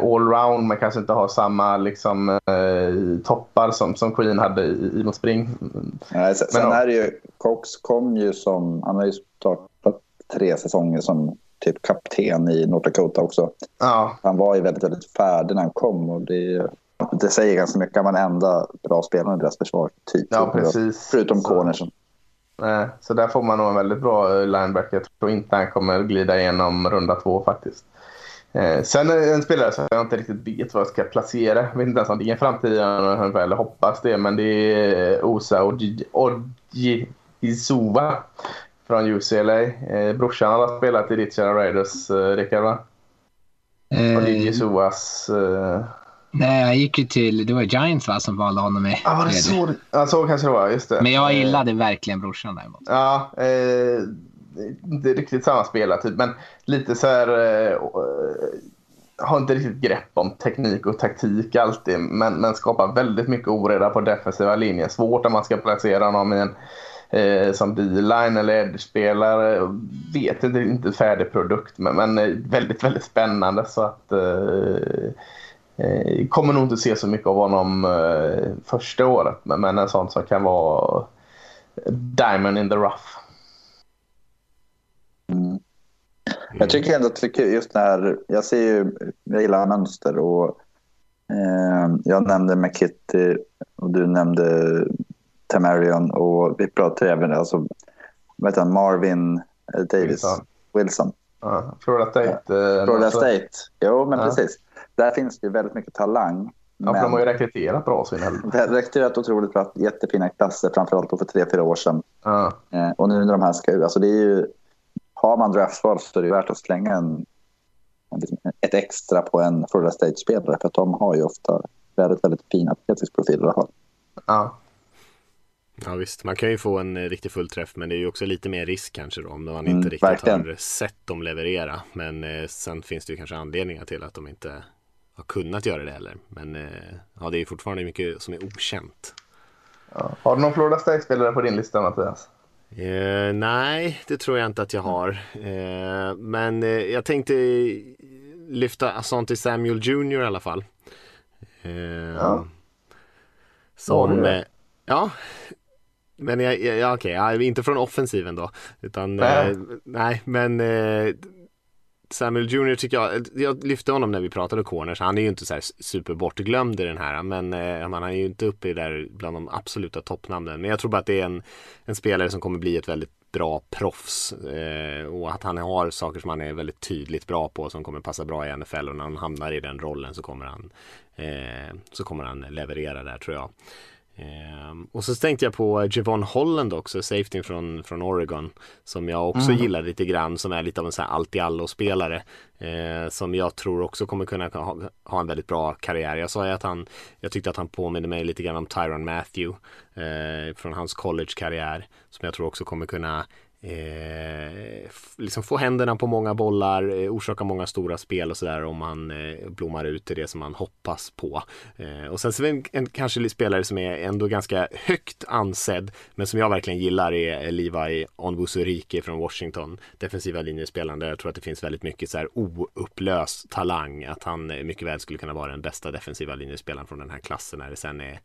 allround men kanske inte har samma liksom, eh, toppar som, som Queen hade i, i mot spring. Nej, sen Men sen är det ju, Cox kom ju som, han har ju startat tre säsonger som typ kapten i North Dakota också. Ja, Han var ju väldigt, väldigt färdig när han kom och det, det säger ganska mycket. Han var den enda bra spelaren i deras försvar. Typ. ja precis. Förutom cornersen. Nej, så där får man nog en väldigt bra eh, linebacker. Jag tror inte han kommer glida igenom runda två faktiskt. Eh, sen en spelare som jag inte riktigt vet vad jag ska placera. Jag vet inte ens om det är en framtid eller hoppas det. Men det är Osa Ojizuva från UCLA. Eh, brorsan har spelat i ditt Raiders, eh, Rickard va? Eh. Eh... nej, jag gick ju till, det var Giants va, som valde honom i Ah, var det så? Ja, så kanske det var. Just det. Men jag Eh, gillade verkligen brorsan däremot. Ja, eh, inte riktigt samma spelartyp, men lite så här... Eh, eh, har inte riktigt grepp om teknik och taktik alltid, men, men skapar väldigt mycket oreda på defensiva linjer. Svårt om man ska placera honom i en eh, som D-line eller edge-spelare. Vet inte, inte färdig produkt, men, men eh, väldigt, väldigt spännande. Så att eh, eh, kommer nog inte se så mycket av honom eh, första året, men, men en sån som kan vara diamond in the rough. Mm. Jag tycker ändå att det är kul just när jag ser ju, jag gillar mönster och eh, jag nämnde McKitty och du nämnde Tamarion och vi pratade även alltså, vad heter han, Marvin eh, Davis Wilson. Wilson. Ja, Florida State. eh, Florida State. Jo, men Ja. precis. Där finns det ju väldigt mycket talang. Ja, för de har ju men rekryterat bra så rekryterat otroligt bra, jättefina klasser, framförallt för tre, fyra år sedan. Ja. Eh, och nu när de här ska ut, alltså det är ju, har man draftval så är det värt att slänga en, en, ett extra på en Florida State-spelare för att de har ju ofta väldigt, väldigt profiler att ha. Ja. Ja visst, man kan ju få en eh, riktig fullträff men det är ju också lite mer risk kanske då om man Mm, inte riktigt verkligen. har sett dem leverera. Men eh, sen finns det ju kanske anledningar till att de inte har kunnat göra det heller. Men eh, ja, det är ju fortfarande mycket som är okänt. Ja. Har du någon Florida State-spelare på din lista Mattias? Eh, nej, det tror jag inte att jag har. Eh, men eh, jag tänkte lyfta Asante Samuel Jr i alla fall. Eh, Ja. Som, det? eh, ja. Men jag, jag, ja, okej, ja, inte från offensiven då. Utan, Nej. eh, nej men Samuel Jr tycker jag, jag lyfte honom när vi pratade corners. Han är ju inte så här superbortglömd i den här. Men eh, man är ju inte uppe i där bland de absoluta toppnamnen. Men jag tror bara att det är en, en spelare som kommer bli ett väldigt bra proffs. Eh, och att han har saker som han är väldigt tydligt bra på som kommer passa bra i NFL. Och när han hamnar i den rollen så kommer han, eh, så kommer han leverera där tror jag. Ehm, och så tänkte jag på Javon Holland också, safety från, från Oregon. Som jag också gillar lite grann, som är lite av en sån här allt-i-allo-spelare. Eh, som jag tror också kommer kunna ha, ha en väldigt bra karriär. Jag sa ju att han, jag tyckte att han påminner mig lite grann om Tyron Matthew. Eh, från hans college-karriär. Som jag tror också kommer kunna Eh, liksom få händerna på många bollar, eh, orsaka många stora spel och sådär om han eh, blommar ut till det som man hoppas på. Eh, och sen så är det en, en kanske spelare som är ändå ganska högt ansedd men som jag verkligen gillar är Levi Onwuzurike från Washington. Defensiva linjespelaren där jag tror att det finns väldigt mycket så här oupplöst talang. Att han eh, mycket väl skulle kunna vara den bästa defensiva linjespelaren från den här klassen när det sen är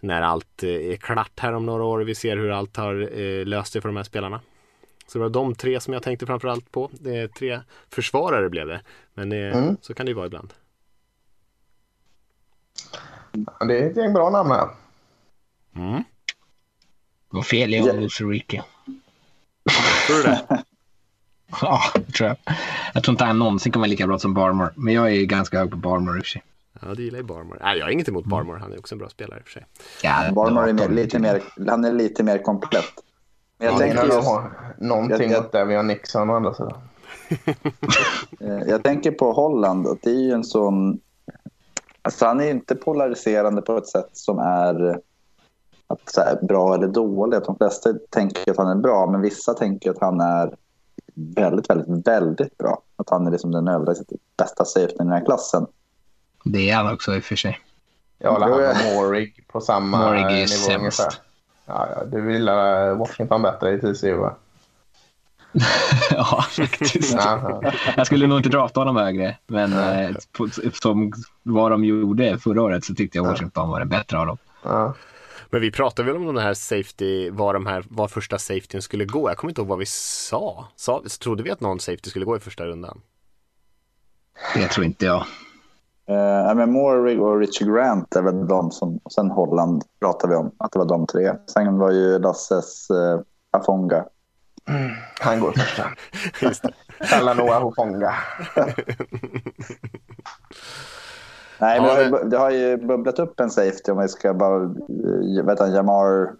när allt eh, är klart här om några år och vi ser hur allt har eh, löst sig för de här spelarna. Så det var de tre som jag tänkte framförallt på. Det är tre försvarare blev det. Men Mm. så kan det ju vara ibland. Ja, Det är ett gäng bra namn här. Mm. Och fel i Ja. Ulrike. Tror du det? *laughs* Ja, det tror jag. Jag tror inte han någonsin kommer vara lika bra som Barmore. Men jag är ju ganska hög på Barmore i och för sig. Ja, du gillar ju Barmore. Nej, jag har inget emot Barmore. Han är också en bra spelare i och för sig. Ja, Barmore är mer, 18. lite mer, han är lite mer komplett. Men jag Ja, tänker just, har någonting Jag- jag- mot Davion Nixon å andra sidan. *laughs* Eh, Jag tänker på Holland. Att det är ju en sån... Alltså han är inte polariserande på ett sätt som är att så här, bra eller dålig. Att de flesta tänker att han är bra, men vissa tänker att han är väldigt, väldigt, väldigt bra. Att han är liksom den överlägset bästa safetyn i den här klassen. Det är han också i och för sig. Jag håller Jo, han och Morig på samma Morig är nivå sämst. ungefär. Ja, ja, du gillar Washington bättre i TCU va? *laughs* ja, faktiskt. Ja, ja. Jag skulle nog inte drafta honom högre, men eh, på, som vad de gjorde förra året så tyckte jag Washington var den bättre av dem. Ja. Men vi pratade väl om den här safety, var, de här, var första safetyn skulle gå. Jag kommer inte ihåg vad vi sa. sa. Trodde vi att någon safety skulle gå i första rundan? Det tror inte jag. Uh, men Morrig och Richie Grant är väl de som... Och sen Holland pratar vi om, att det var de tre. Sen var ju Lasses uh, Afonga. Han går första. *laughs* Det. Talanoa Hofonga. *laughs* Nej, men det, har ju, det har ju bubblat upp en safety om vi ska bara... Uh, vet han, Jamar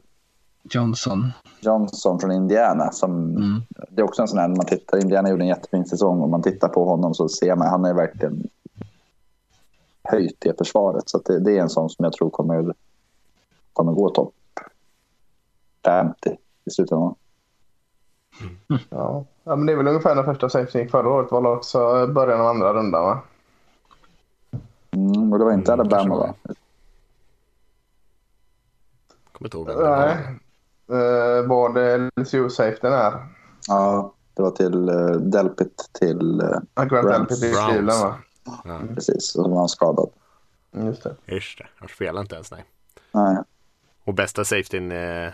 Johnson. Johnson från Indiana. Som, Mm. Det är också en sån här, när man tittar, Indiana gjorde en jättefin säsong och man tittar på honom så ser man, han är verkligen höjt det försvaret. Så att det, det är en sån som jag tror kommer, kommer gå topp 50 i slutändan. Ja. ja, men det är väl ungefär den första safety gick förra året. var också början av andra rundan va? Mm, och det var inte Mm, Alabama va? Kommer inte ihåg vem det var. Nej. Uh, var det LSU-safetyn här? Ja, det var till uh, Delpit till... Uh, Grant Browns. Elpit i Browns. Cleveland va? Ja, precis, så var han skadad. Mm, Just det. just det. Han spelar inte ens, nej. Nej. Och bästa safetyn eh,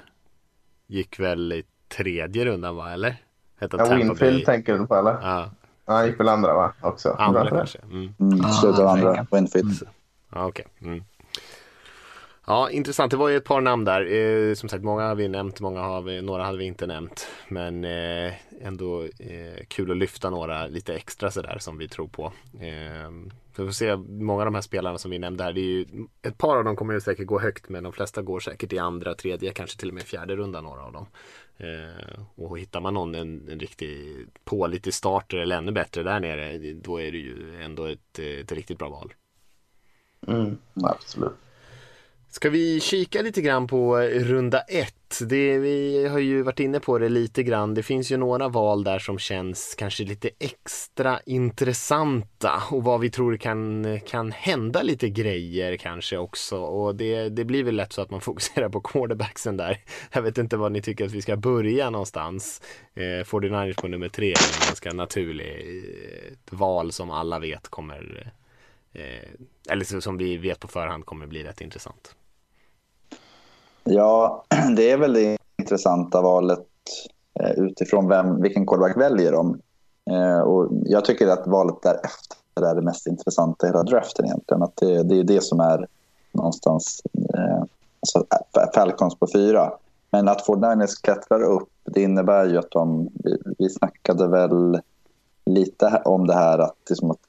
gick väl i tredje rundan, va? Eller? Hette Ja, Winfield tänker du på eller? Ja, Ja, han gick väl andra va? Också. andra kanske. Mm. Mm, Ah, slutet av andra. Winfield. Ja, okej. Mm. Ja, intressant. Det var ju ett par namn där. Eh, som sagt, många har vi nämnt, många har vi, några hade vi inte nämnt. Men eh, ändå eh, kul att lyfta några lite extra sådär som vi tror på. Eh, vi får se, många av de här spelarna som vi nämnde här, det är ju, ett par av dem kommer ju säkert gå högt, men de flesta går säkert i andra, tredje, kanske till och med fjärde runda några av dem. Eh, och hittar man någon, en, en riktig pålitlig starter eller ännu bättre där nere, då är det ju ändå ett, ett riktigt bra val. Mm, absolut. Ska vi kika lite grann på eh, runda ett? Det, vi har ju varit inne på det lite grann. Det finns ju några val där som känns kanske lite extra intressanta och vad vi tror kan, kan hända lite grejer kanske också. Och det, det blir väl lätt så att man *laughs* fokuserar på quarterbacksen där. Jag vet inte var ni tycker att vi ska börja någonstans. Eh, 49 på nummer tre är en ganska naturlig ett val som alla vet kommer eh, eller som vi vet på förhand kommer bli rätt intressant. Ja, *clears throat* det är väl det intressanta valet eh, utifrån vem, vilken quarterback väljer de. Eh, och jag tycker att valet därefter är det mest intressanta i hela draften egentligen. Att det, det är det som är någonstans eh, alltså Falcons på fyra. Men att Ford Niners klättrar upp, det innebär ju att de... Vi, vi snackade väl lite om det här att, liksom att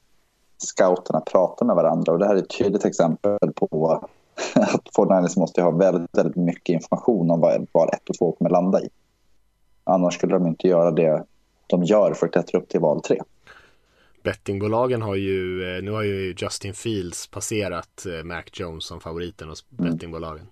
scouterna pratar med varandra. Och det här är ett tydligt exempel på *laughs* att 49ers måste ha väldigt, väldigt mycket information om vad val 1 och 2 kommer landa i. Annars skulle de inte göra det de gör för att klättra upp till val 3. Bettingbolagen har ju, eh, nu har ju Justin Fields passerat eh, Mac Jones som favoriten hos bettingbolagen.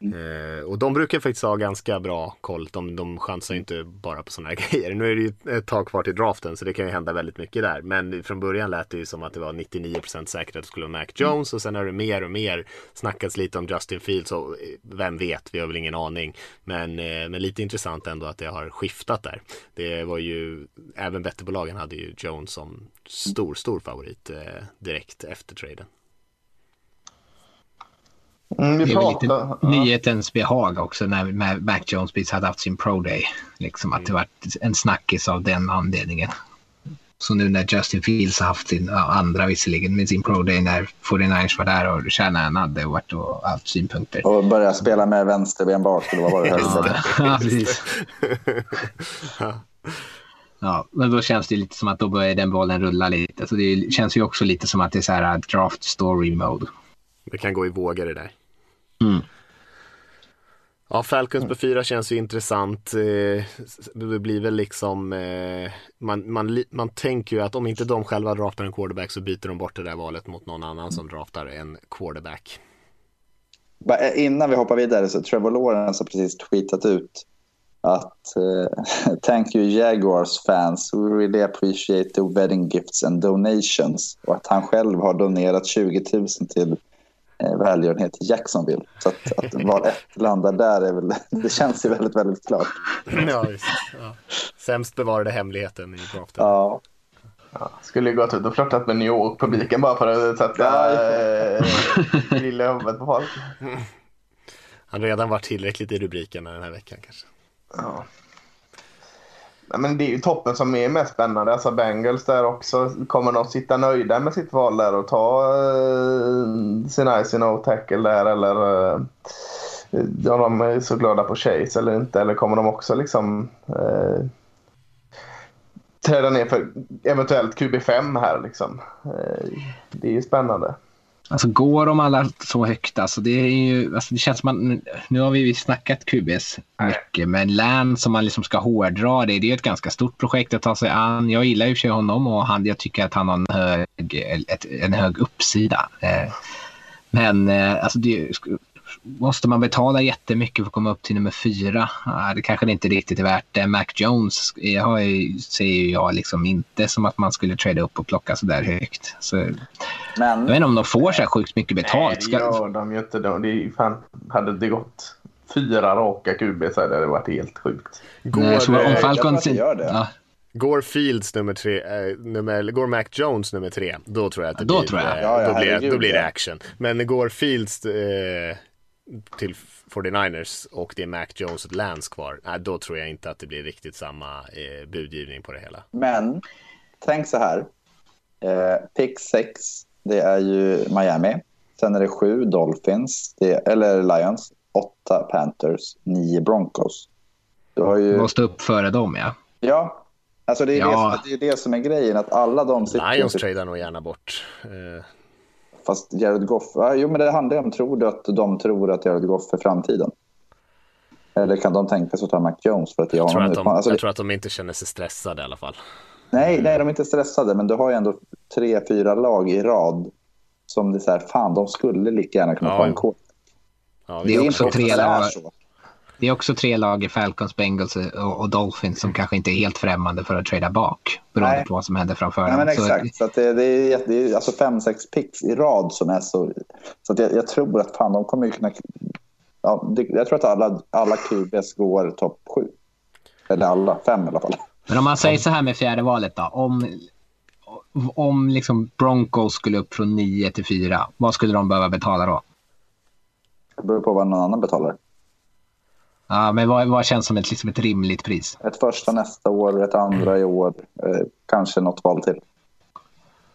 Eh, och de brukar faktiskt ha ganska bra koll. De, de chansar ju inte bara på sådana här *laughs* grejer. Nu är det ju ett tag kvar till draften så det kan ju hända väldigt mycket där. Men från början lät det ju som att det var 99% säkert att det skulle vara Mac Jones och sen har det mer och mer snackats lite om Justin Fields och eh, vem vet, vi har väl ingen aning. Men, eh, men lite intressant ändå att det har skiftat där. Det var ju, även bettingbolagen hade ju Jones som stor, stor favorit eh, direkt efter traden. Mm, vi Det är väl lite. Ja. nyhetens behag också när Mac Jones precis hade haft sin pro day. Liksom att det var en snackis av den anledningen. Så nu när Justin Fields har haft sin, andra visserligen, med sin pro day när 49ers var där och Shanahan hade varit och haft synpunkter. Och börja spela med vänsterben bak, eller vad var det? Högerben? Ja, *laughs* precis. Ja, men då känns det lite som att då börjar den bollen rulla lite. Så det känns ju också lite som att det är så här draft story mode. Det kan gå i vågor det där. Mm. Ja, Falcons på fyra känns ju intressant. Eh, Det blir väl liksom, eh, man, man, man tänker ju att om inte de själva draftar en quarterback så byter de bort det där valet mot någon annan som draftar en quarterback. Eh, Innan vi hoppar vidare så Trevor Lawrence har precis tweetat ut att eh, *laughs* Thank you Jaguars fans, we really appreciate the wedding gifts and donations. Och att han själv har donerat 20 000 till välgörenhet i Jacksonville. Så att, att val ett landar där är väl, *laughs* det känns ju väldigt, väldigt klart. *clears throat* ja, visst. Ja. Sämst bevarade hemligheten i draften. Ja, Ja, skulle ju gått ut och flörtat med New York-publiken bara för att sätta eh, *laughs* grill i huvudet på folk. Han har redan varit tillräckligt i rubrikerna den här veckan kanske. Ja. Nej, men det är ju toppen som är mest spännande. Alltså Bengals där också. Kommer de sitta nöjda med sitt val där och ta uh, sin ice no tackle där eller eh, uh, ja, de är så glada på Chase eller inte? Eller kommer de också liksom uh, träda ner för eventuellt QB5 här liksom? Uh, det är ju spännande. Alltså går de alla så högt, alltså det är ju, alltså det känns som att, nu har vi snackat QBs mycket, men Län som man liksom ska hårdra det, det är ett ganska stort projekt att ta sig an. Jag gillar ju i och för sig honom och han, jag tycker att han har en hög, ett, en hög uppsida. Eh, Men eh, alltså det, måste man betala jättemycket för att komma upp till nummer fyra? Det kanske inte riktigt är värt det. Mac Jones jag har ju, ser ju jag liksom inte som att man skulle trada upp och plocka så där högt. Så, jag men vet inte om de får så här sjukt mycket Nej, betalt. det Ska, gör de ju inte. De- Det är fan, hade det gått fyra raka QB så hade det varit helt sjukt. Går, Nej, så om eh, jag Falcons... det gör det. Ja, går Fields nummer tre, eh, nummer, eller går Mac Jones nummer tre, då tror jag att det Då blir, jag. eh, Ja, då, då det action. Men går Fields eh, till 49ers och det är Mac Jones och Lance kvar, nej, då tror jag inte att det blir riktigt samma eh, budgivning på det hela. Men tänk så här. Eh, pick 6, det är ju Miami. Sen är det 7 Dolphins, det, eller Lions. 8 Panthers, 9 Broncos. Du har ju... måste upp före dem, ja. Ja, alltså det är, Ja. Det, som, det är det som är grejen. Att alla de sitter... Lions tradar nog gärna bort. Eh, Fast Jared Goff... Jo, men det handlar ju om, tror du att de tror att Jared Goff är framtiden? Eller kan de tänka sig att ta Mac Jones för att ge jag, tror honom att de? Alltså, jag tror att de inte känner sig stressade i alla fall. Nej, nej, de är inte stressade, men du har ju ändå tre, fyra lag i rad som det är så här, fan, de skulle lika gärna kunna Ja, få en kort. Ja, Det är vi- också inte tre det är lag. så. Det är också tre lag i Falcons, Bengals och, och Dolphins som kanske inte är helt främmande för att trada bak. Beroende Nej. på vad som händer framför Nej, men. Så- exakt. Så att det, det, är, det är alltså fem, sex picks i rad som är så... Så att jag, jag tror att fan, de kommer ju kunna... Ja, det, jag tror att alla, alla QBs går topp sju. Eller alla, fem i alla fall. Men om man säger så här med fjärde valet då. Om, om liksom Broncos skulle upp från 9 till 4, vad skulle de behöva betala då? Det beror på vad någon annan betalar. Ja, men vad, vad känns som ett, liksom ett rimligt pris? Ett första nästa år, ett andra i år. Eh, kanske något val till.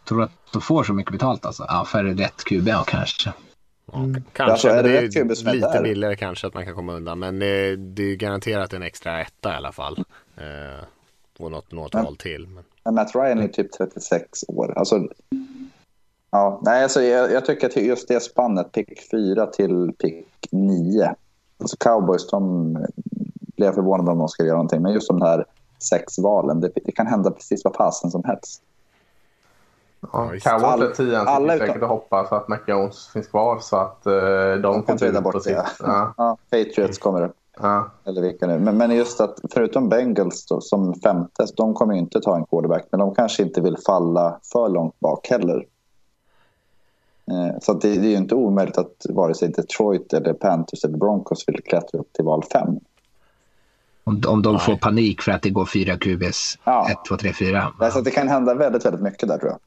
Tror du att de får så mycket betalt alltså? Ja, för rätt QB ja, kanske. Ja, kanske, Alltså, är det det är lite där? billigare kanske att man kan komma undan. Men eh, det är garanterat en extra etta i alla fall. Eh, och något, något Men- val till. Men, Men Matt Ryan är typ 36 år. Alltså, ja, nej, alltså, jag, jag tycker att just det spannet, pick 4 till pick 9. Alltså Cowboys, de blir jag förvånad om de ska göra någonting. Men just de här sex valen, det, det kan hända precis vad fasen som helst. Ja, All- inte tian alla sitter säkert och hoppas att Mac Jones finns kvar så att uh, de, De kan på bort sitt. det. *laughs* Ja, Ja, Patriots kommer upp. ja. Eller vilka nu. Men, men just att förutom Bengals då, som femte, de kommer ju inte ta en quarterback. Men de kanske inte vill falla för långt bak heller. Eh, Så att det, det är ju inte omöjligt att vare sig Detroit, eller Panthers eller Broncos vill klättra upp till val fem. Om, om de får panik för att det går fyra QBs. Ja. 1, 2, 3, 4. Nej, Så det kan hända väldigt, väldigt mycket där tror jag.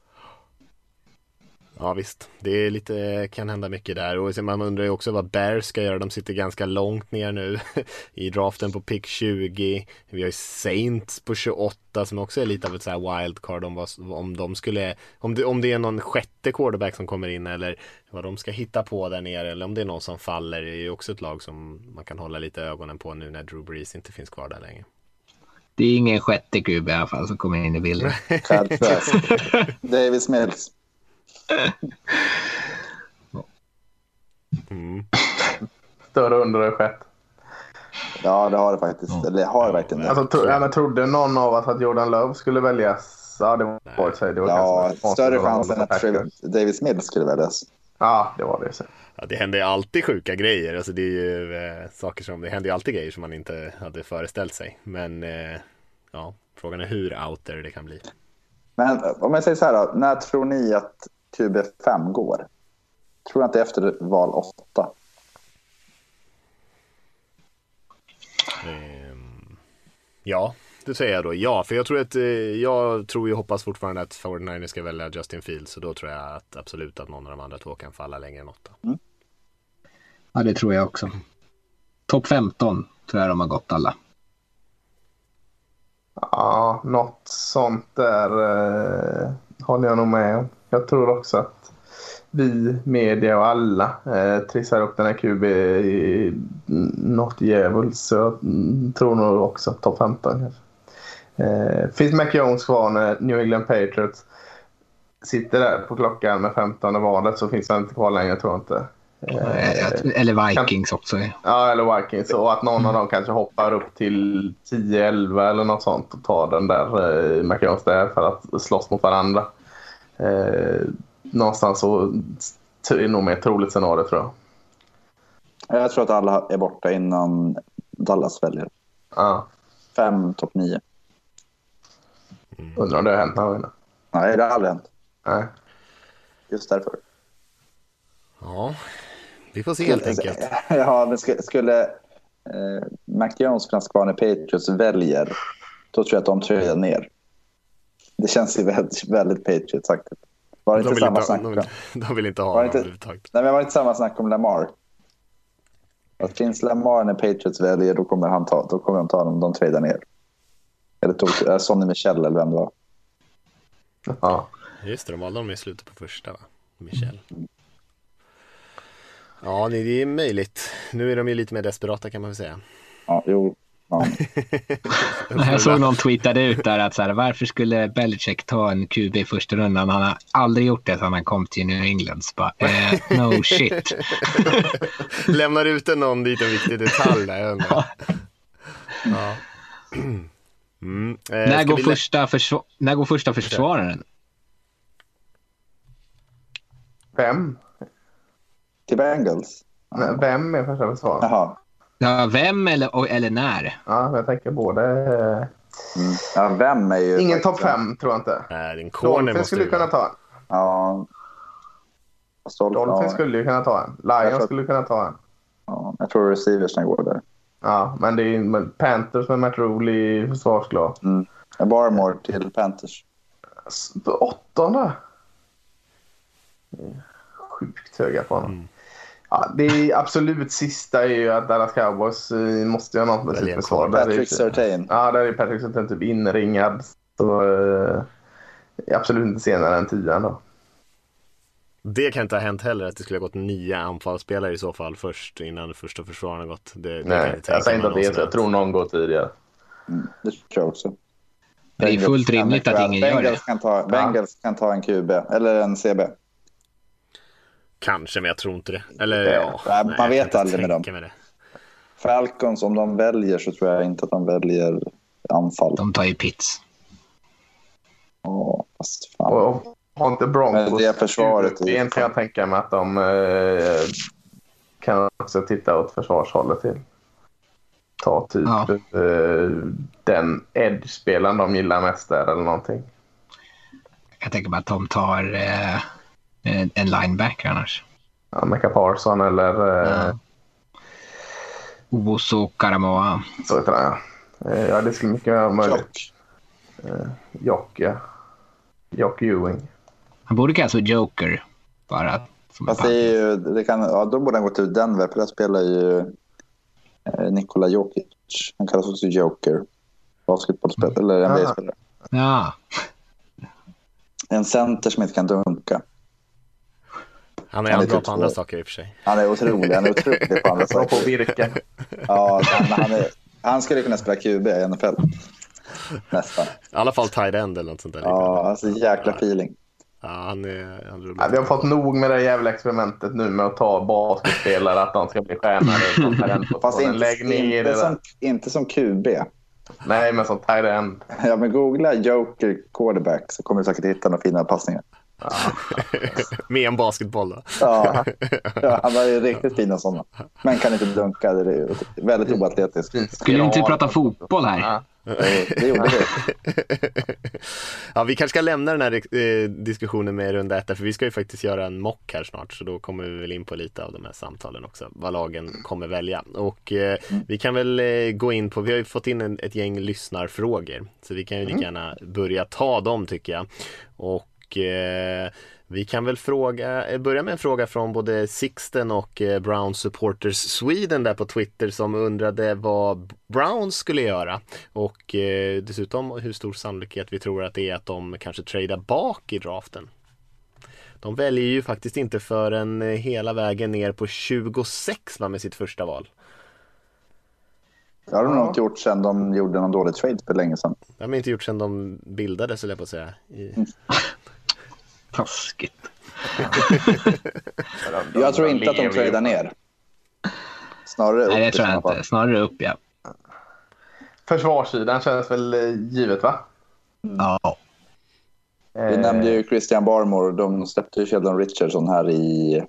Ja visst, det är lite, kan hända mycket där. Och man undrar ju också vad Bears ska göra. De sitter ganska långt ner nu *laughs* i draften på pick 20. Vi har ju Saints på 28 som också är lite av ett så här wildcard om, vad, om de skulle, om det, om det är någon sjätte quarterback som kommer in eller vad de ska hitta på där nere eller om det är någon som faller. Det är ju också ett lag som man kan hålla lite ögonen på nu när Drew Brees inte finns kvar där längre. Det är ingen sjätte QB i alla fall som kommer in i bilden. *laughs* *laughs* Davis Mills. Mm. Större under har skett. Ja, det har det faktiskt. Eller har det verkligen det? Alltså, tro, ja, men trodde någon av oss att Jordan Love skulle väljas? Ja, det var det. var Ja, större chans än att. Davis Mills skulle väljas. Ja, det var det. Så. Ja, det händer ju alltid sjuka grejer. Alltså det är ju eh, saker som, det händer ju alltid grejer som man inte hade föreställt sig. Men eh, ja, frågan är hur out there det kan bli. Men om jag säger så här då. När tror ni att QB5 går? Tror ni att det är efter val 8? Ehm, ja, det säger jag då. Ja, för jag tror att eh, jag tror ju hoppas fortfarande att 49 ska välja Justin Fields. Så då tror jag att absolut att någon av de andra två kan falla längre än åtta. Ja, det tror jag också. Topp 15 tror jag de har gått alla. Ja, något sånt där eh, håller jag nog med om. Jag tror också att vi, media och alla eh, trissar upp den här QB i något djävulskt. Så jag tror nog också topp 15 kanske. Eh, finns Mac Jones kvar när New England Patriots sitter där på klockan med 15 valet så finns han inte kvar längre tror jag inte. Eh, Eller Vikings också. Ja, eller Vikings. Och att någon av dem kanske hoppar upp till 10-11 eller något sånt och tar den där eh, McJones där för att slåss mot varandra. Eh, någonstans så är det nog mer troligt scenario tror jag. Jag tror att alla är borta innan Dallas väljer. Ja, Fem topp nio. undrar om det har hänt någon gång. Nej, det har aldrig hänt. Nej. Just därför. Ja, vi får se helt enkelt. *laughs* Ja, men sk- skulle eh, Mac Jones finnas kvar när Patriots väljer, då tror jag att de tradar ner. Det känns ju väldigt, väldigt Patriots sagt. Var det De inte vill samma inte, snack de, vill, de vill inte ha Var honom inte- överhuvudtaget. Nej, men var det inte samma snack om Lamar? Att finns Lamar när Patriots väljer, då kommer, han ta, då kommer de ta honom. De tradar ner. Eller tog äh, Sonny Michel eller vem det var. Ja. Just det, de valde honom i slutet på första va? Michel. Ja, det det är möjligt. Nu är de ju lite mer desperata kan man väl säga. Ja, jo. Ja. *laughs* Jag såg någon tweetade ut där att så här, varför skulle Belichick ta en QB i första rundan? Han har aldrig gjort det sedan han kom till New England. Så bara, eh, no *laughs* shit. Lämnar ut en någon liten viktig detalj där. *laughs* Ja. Mm. Eh, när, går första försva- när går första försvararen? Vem? Till Bengals. Vem är första försvararen? Jaha. Ja, vem eller, eller när? Ja, jag tänker både... Mm. Ja, vem är ju... Ingen topp fem tror jag inte. Nej, din corner måste skulle ju kunna ta en. Ja. Dolphins ja. skulle ju kunna ta en. Lions tror- skulle kunna ta en. Ja, jag tror receiversna går där. Ja, men det är ju Panthers med Matt Rule i försvarsglad. Mm. Barmore till Panthers. Åttonde? Sjukt höga på honom. Mm. Ja, det är absolut sista är ju att Dallas Cowboys eh, måste göra något med sitt försvar. Patrick Surtain. Ja, där är Patrick Surtain typ inringad. Så eh, absolut inte senare än tian då. Det kan inte ha hänt heller att det skulle ha gått nio anfallsspelare i så fall först innan första försvararen har gått. Det, det kan Nej, jag säger inte att det är så. Jag tror någon går tidigare. Mm, det tror jag också. Det är fullt rimligt att ingen gör det. Bengals kan ta, Bengals kan ta en QB eller en CB. Kanske, men jag tror inte det. Eller Nej, ja, nej, man kan vet aldrig med dem. mig det. Falcons, om de väljer så tror jag inte att de väljer anfall. De tar ju pits. Åh, fast fan. Och har inte Broncos... Men det försvaret är- Egentligen kan jag tänka mig att de eh, kan också titta åt försvarshållet till. Ta typ Ja. eh, den edge-spelaren de gillar mest där eller någonting. Jag tänker bara att de tar eh, en en linebacker annars. Ja, Mecca Parson eller eh, Ja. Owoso Karamoa. så heter han ja. Eh, ja, det skulle mycket vara möjligt. Jock, ja. Jock Ewing. Han borde kallas för Joker. Bara som Fast det är ju, det kan, ja, då borde han gå till Denver, för där spelar ju eh, Nikola Jokic. Han kallas också Joker. Basketbollspelare, eller NBA-spelare. Ja, En center som inte kan dunka. Han är, Han är bra typ på andra två. saker i och för sig. Han är otrolig. Han är otrolig på andra *laughs* Bra på att saker. virka. Ja, han, han, är, han skulle kunna spela QB i NFL. nästan. I alla fall tight end eller något sånt där. Ja, alltså jäkla feeling. Ja, han är, han är Ja, vi har fått nog med det jävla experimentet nu med att ta basketspelare, att de ska bli stjärnor. *laughs* Fast inte, Lägg ner inte, som, inte som QB. Nej, men som tight end. Ja, men googla Joker quarterback så kommer du säkert hitta några fina passningar. *laughs* Med en basketboll då. Ja, *laughs* ja han var ju riktigt fina sådana. Men kan inte dunka. Det är väldigt oatletiskt. Skulle inte prata fotboll här? Det, det gjorde vi. *laughs* Ja, vi kanske ska lämna den här eh, diskussionen med runda ett, för vi ska ju faktiskt göra en mock här snart, så då kommer vi väl in på lite av de här samtalen också, vad lagen kommer välja. Och eh, vi kan väl eh, gå in på, vi har ju fått in en, ett gäng lyssnarfrågor, så vi kan ju lika gärna börja ta dem tycker jag. Och eh, vi kan väl fråga, eh, börja med en fråga från både Sixten och eh, Brown Supporters Sweden där på Twitter som undrade vad Browns skulle göra och eh, dessutom hur stor sannolikhet vi tror att det är att de kanske tradar bak i draften. De väljer ju faktiskt inte förrän eh, hela vägen ner på 26 va, med sitt första val. Det har de nog inte gjort sedan de gjorde någon dålig trade för länge sedan. Det har de inte gjort sedan de bildades, höll jag på att säga. I... Taskigt. *laughs* Jag tror inte att de tradar ner. Snarare upp Nej, det tror jag inte. Snarare upp, ja. Försvarssidan känns väl eh, givet, va? Ja. Vi nämnde ju Christian Barmore. De släppte ju Sheldon Richardson här i...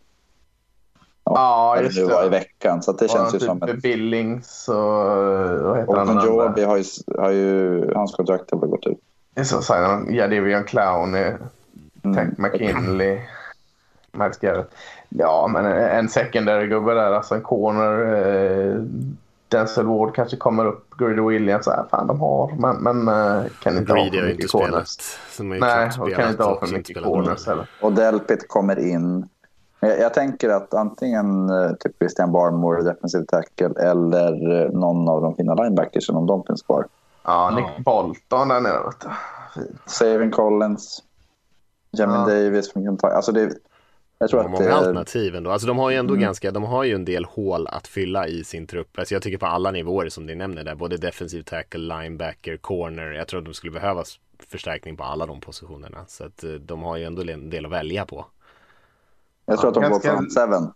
Ja, det just nu var i det. veckan. Så det känns ju typ som ett... Billings och vad heter Och han? Konjobi har ju, har ju... Hans kontrakt har väl gått ut. Det är Simon Jadavion Clown, eh. Tank McKinley, Miles Garrett. Ja, men en secondary gubbe där, alltså en corner. Eh, Denzel Ward kanske kommer upp. Greedy Williams, äh, fan de har. Men, men kan inte ha Greedy för har ju inte mycket corners. Nej, och kan inte ha för mycket corners heller. Och Delpit kommer in. Jag, jag tänker att antingen eh, typ Christian Barmore, defensive tackle, eller eh, någon av de fina linebackersen om de finns kvar. Ja, Nick Bolton där nere. Fint. Savin Collins, Jamin Ja. Davis från Kentucky. Alltså det, jag tror De har att många det, alternativ ändå. Alltså de har ju ändå Mm. ganska, de har ju en del hål att fylla i sin trupp. Alltså jag tycker på alla nivåer som ni nämner där, både defensiv tackle, linebacker, corner. Jag tror att de skulle behöva förstärkning på alla de positionerna. Så att eh, de har ju ändå en del att välja på. jag tror att de går Ganska- från seven.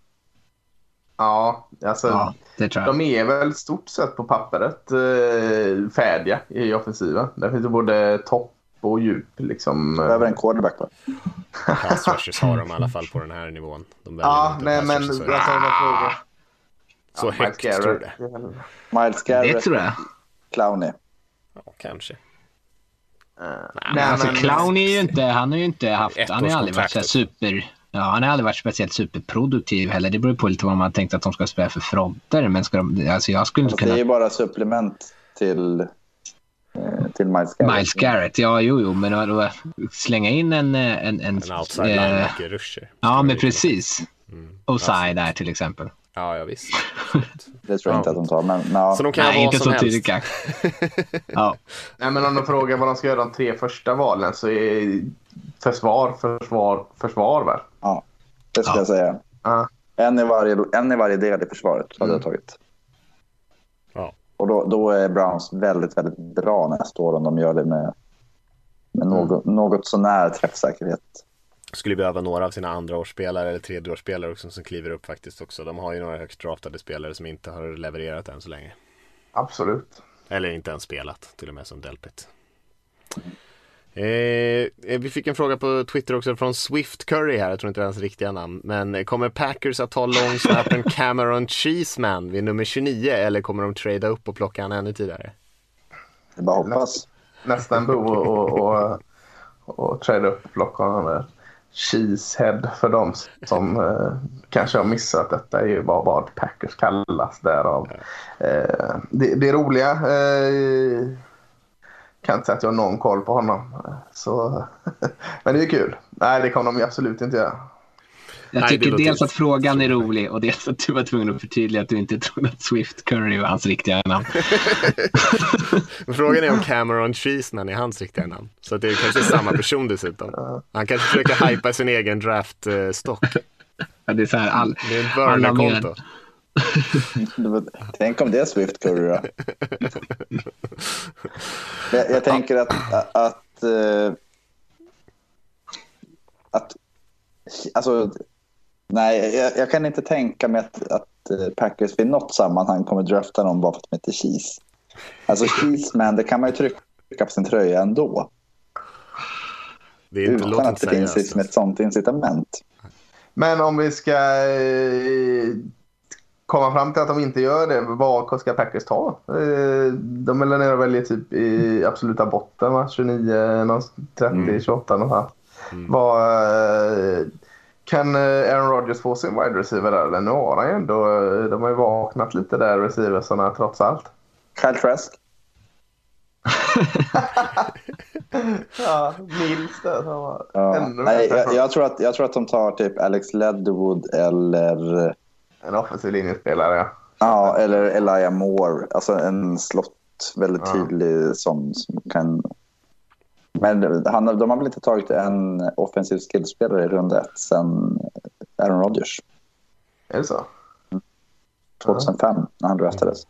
Ja, alltså ja, det tror jag. de är väl stort sett på pappret eh, färdiga i offensiven. Där finns det både topp och djup. Liksom. Behöver en quarterback va? Pass rushers har de i *laughs* alla fall på den här nivån. De Ja, inte nej, men alltså, så- frågar. Så Ja, högt Miles tror du Garrett det? Miles Det Garrett, tror jag. Clowney. Ja, kanske. Nej, Men alltså, men- Clown är ju inte, han har ju inte haft, han har aldrig varit så super, ja, han har aldrig varit speciellt superproduktiv heller. Det beror på lite vad man har tänkt att de ska spela för fronter. Men ska de, alltså jag skulle inte Fast det är kunna... ju bara supplement till, till Miles Garrett. Miles Garrett, ja jo, jo, men att- att slänga in en... en, en, En outside eh, linebacker rusher. Ja, men precis. Mm. Osai där till exempel. Ja, ja visst. *laughs* Det tror jag Ja. inte att de tar. Men, men, ja. Så de kan Nej, inte som så tydligt kanske. *laughs* Ja, Nej, men om de frågar vad de ska göra de tre första valen så är försvar, försvar, försvar väl? ja, det skulle Ja. jag säga. Ja. En i, varje, en i varje del i försvaret hade jag tagit. Och då, då är Browns väldigt, väldigt bra nästa år om de gör det med, med något, något sånär träffsäkerhet. Skulle behöva några av sina andraårsspelare eller tredjeårsspelare också som kliver upp faktiskt också. De har ju några högst draftade spelare som inte har levererat än så länge. Absolut. Eller inte ens spelat, till och med som Delpit. Eh, vi fick en fråga på Twitter också från Swift Curry här, jag tror inte det är hans riktiga namn. Men kommer Packers att ta långsnappen Cameron Cheeseman vid nummer 29 eller kommer de trada upp och plocka han ännu tidigare? Det är bara hoppas. Nästan bo och, och, och, och träda upp och plocka honom där. Cheesehead för dem som eh, kanske har missat detta är ju bara vad Packers kallas därav. Eh, det, det roliga eh, kan inte säga att jag har någon koll på honom. Så, *laughs* men det är kul. Nej, det kommer de ju absolut inte göra. jag Nej, det tycker låter dels att frågan är rolig och dels att du var tvungen att förtydliga att du inte trodde att Swift Curry var hans riktiga namn. *laughs* Frågan är om Cameron Cheeseman är hans riktiga namn. Så att det är kanske samma person dessutom. Han kanske försöker hypa sin egen draftstock. Ja, Det är så här, all, Det är ett alla burnerkonto. med- *laughs* Tänk om det är Swift Curry då. Jag, jag tänker att, att, att, eh, att alltså, nej, jag, jag kan inte tänka mig att, att eh, Packers vid något sammanhang kommer drafta någon bara för att de heter Cheese. Alltså Cheeseman, det kan man ju trycka på sin tröja ändå. Det är inte, Utan att inte det finns seriöst. liksom ett sånt incitament. Men om vi ska eh, komma fram till att de inte gör det, vad ska Packers ta? Eh, de är nere och väljer typ i absoluta botten, va? 29, någon 30, Mm. 28 någonstans. Vad, eh, kan eh, Aaron Rodgers få sin wide receiver där? Eller nu har han ju ändå, de har ju vaknat lite där, receiversarna trots allt. Kyle Trask. *laughs* Ja, Nils där. Ja. ännu Nej, bättre. jag, jag, tror att, jag tror att de tar typ Alex Leatherwood eller, En offensiv linjespelare, ja. ja, eller Elijah Moore. Alltså en slott, väldigt Ja. tydlig sån som kan... Men han, de har väl inte tagit en offensiv skillspelare i runda ett sen Aaron Rodgers Är det så? 2005 när han draftades.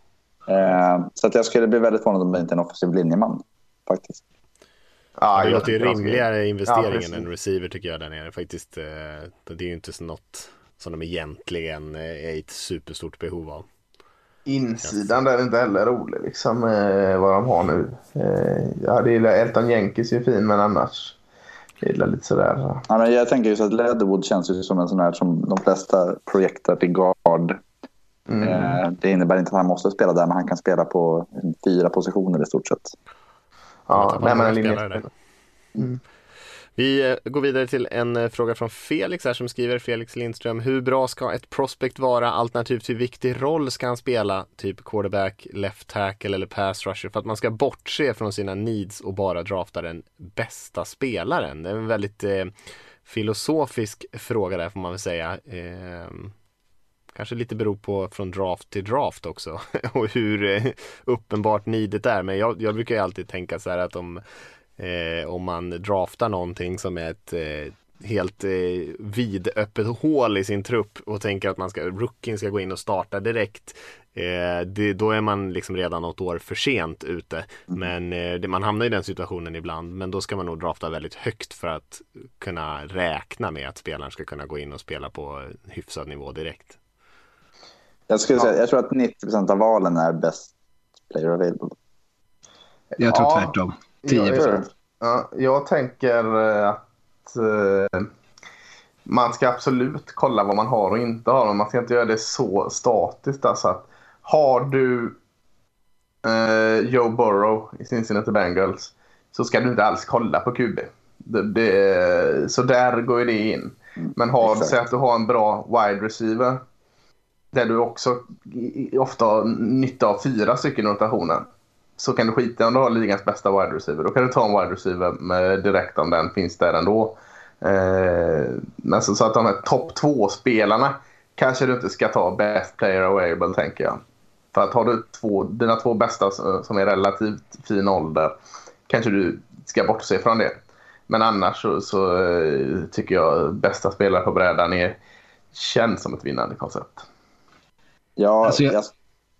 Eh, så att jag skulle bli väldigt förvånad om det inte är en offensiv linjeman faktiskt. Ja, det jag låter ju rimligare Ja, investering precis. än en receiver tycker jag där nere faktiskt. eh, Det är ju inte så något som de egentligen eh, är i ett superstort behov av. Insidan där är inte heller rolig liksom eh, vad de har nu. Eh, ja, det gillar Elton Jenkins är ju fin men annars jag gillar lite sådär. Ja, men jag tänker just att Leatherwood känns ju som en sån här som de flesta projektar till guard. Mm. Eh, det innebär inte att han måste spela där, men han kan spela på fyra positioner i stort sett. Ja, nej, men en linje. där. Vi eh, går vidare till en eh, fråga från Felix här som skriver Felix Lindström. Hur bra ska ett prospect vara alternativt hur viktig roll ska han spela? Typ quarterback, left tackle eller pass rusher för att man ska bortse från sina needs och bara drafta den bästa spelaren. Det är en väldigt eh, filosofisk fråga där får man väl säga. Eh, Kanske lite beror på från draft till draft också *laughs* och hur eh, uppenbart needet är. Men jag, jag brukar ju alltid tänka så här att om eh, om man draftar någonting som är ett eh, helt eh, vidöppet hål i sin trupp och tänker att man ska, rookien ska gå in och starta direkt. Eh, det, då är man liksom redan något år för sent ute. Men eh, det, man hamnar i den situationen ibland. Men då ska man nog drafta väldigt högt för att kunna räkna med att spelaren ska kunna gå in och spela på hyfsad nivå direkt. Jag, skulle säga, jag tror att 90% av valen är best player available. Jag tror Ja. tvärtom. 10 Ja, procent. Ja, jag tänker eh, att eh, man ska absolut kolla vad man har och inte har. Men man ska inte göra det så statiskt. Alltså att har du eh, Joe Burrow i Cincinnati Bengals så ska du inte alls kolla på QB. Det, det, så där går ju det in. Men har, exakt. säg att du har en bra wide receiver där du också ofta har nytta av fyra stycken i rotationen så kan du skita om du har ligans bästa wide receiver. Då kan du ta en wide receiver med direkt om den finns där ändå. Eh, men så, så att de här topp två-spelarna kanske du inte ska ta best player available tänker jag. För att har du två, dina två bästa som är relativt fin ålder kanske du ska bortse från det. Men annars så, så eh, tycker jag bästa spelare på brädan är, känns som ett vinnande koncept. Ja, Alltså, jag- jag...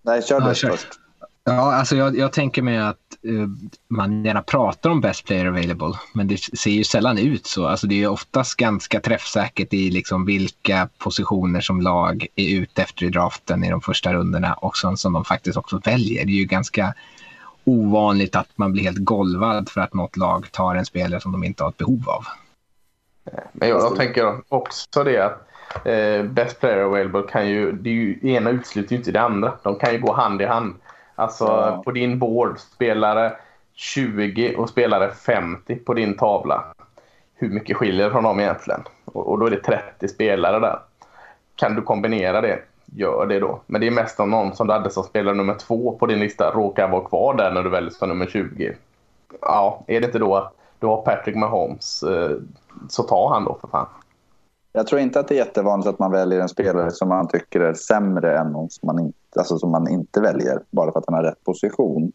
Nej, kör Ja, du kör. först. Ja, alltså jag, jag tänker mig att uh, man gärna pratar om best player available, men det ser ju sällan ut så. Alltså det är oftast ganska träffsäkert i liksom vilka positioner som lag är ute efter i draften i de första rundorna och som, som de faktiskt också väljer. Det är ju ganska ovanligt att man blir helt golvad för att något lag tar en spelare som de inte har ett behov av. Men jag, jag tänker också det att eh, Best Player Available kan ju, det är ju, ena utesluter ju inte det andra. De kan ju gå hand i hand. Alltså Ja. på din board, spelare 20 och spelare 50 på din tavla. Hur mycket skiljer från dem egentligen? Och, och då är det 30 spelare där. Kan du kombinera det, gör det då. Men det är mest om någon som du hade som spelare nummer två på din lista råkar vara kvar där när du väljer som nummer 20. Ja, är det inte då att du har Patrick Mahomes eh, så ta han då för fan. Jag tror inte att det är jättevanligt att man väljer en spelare som man tycker är sämre än någon som man inte, alltså som man inte väljer bara för att han har rätt position.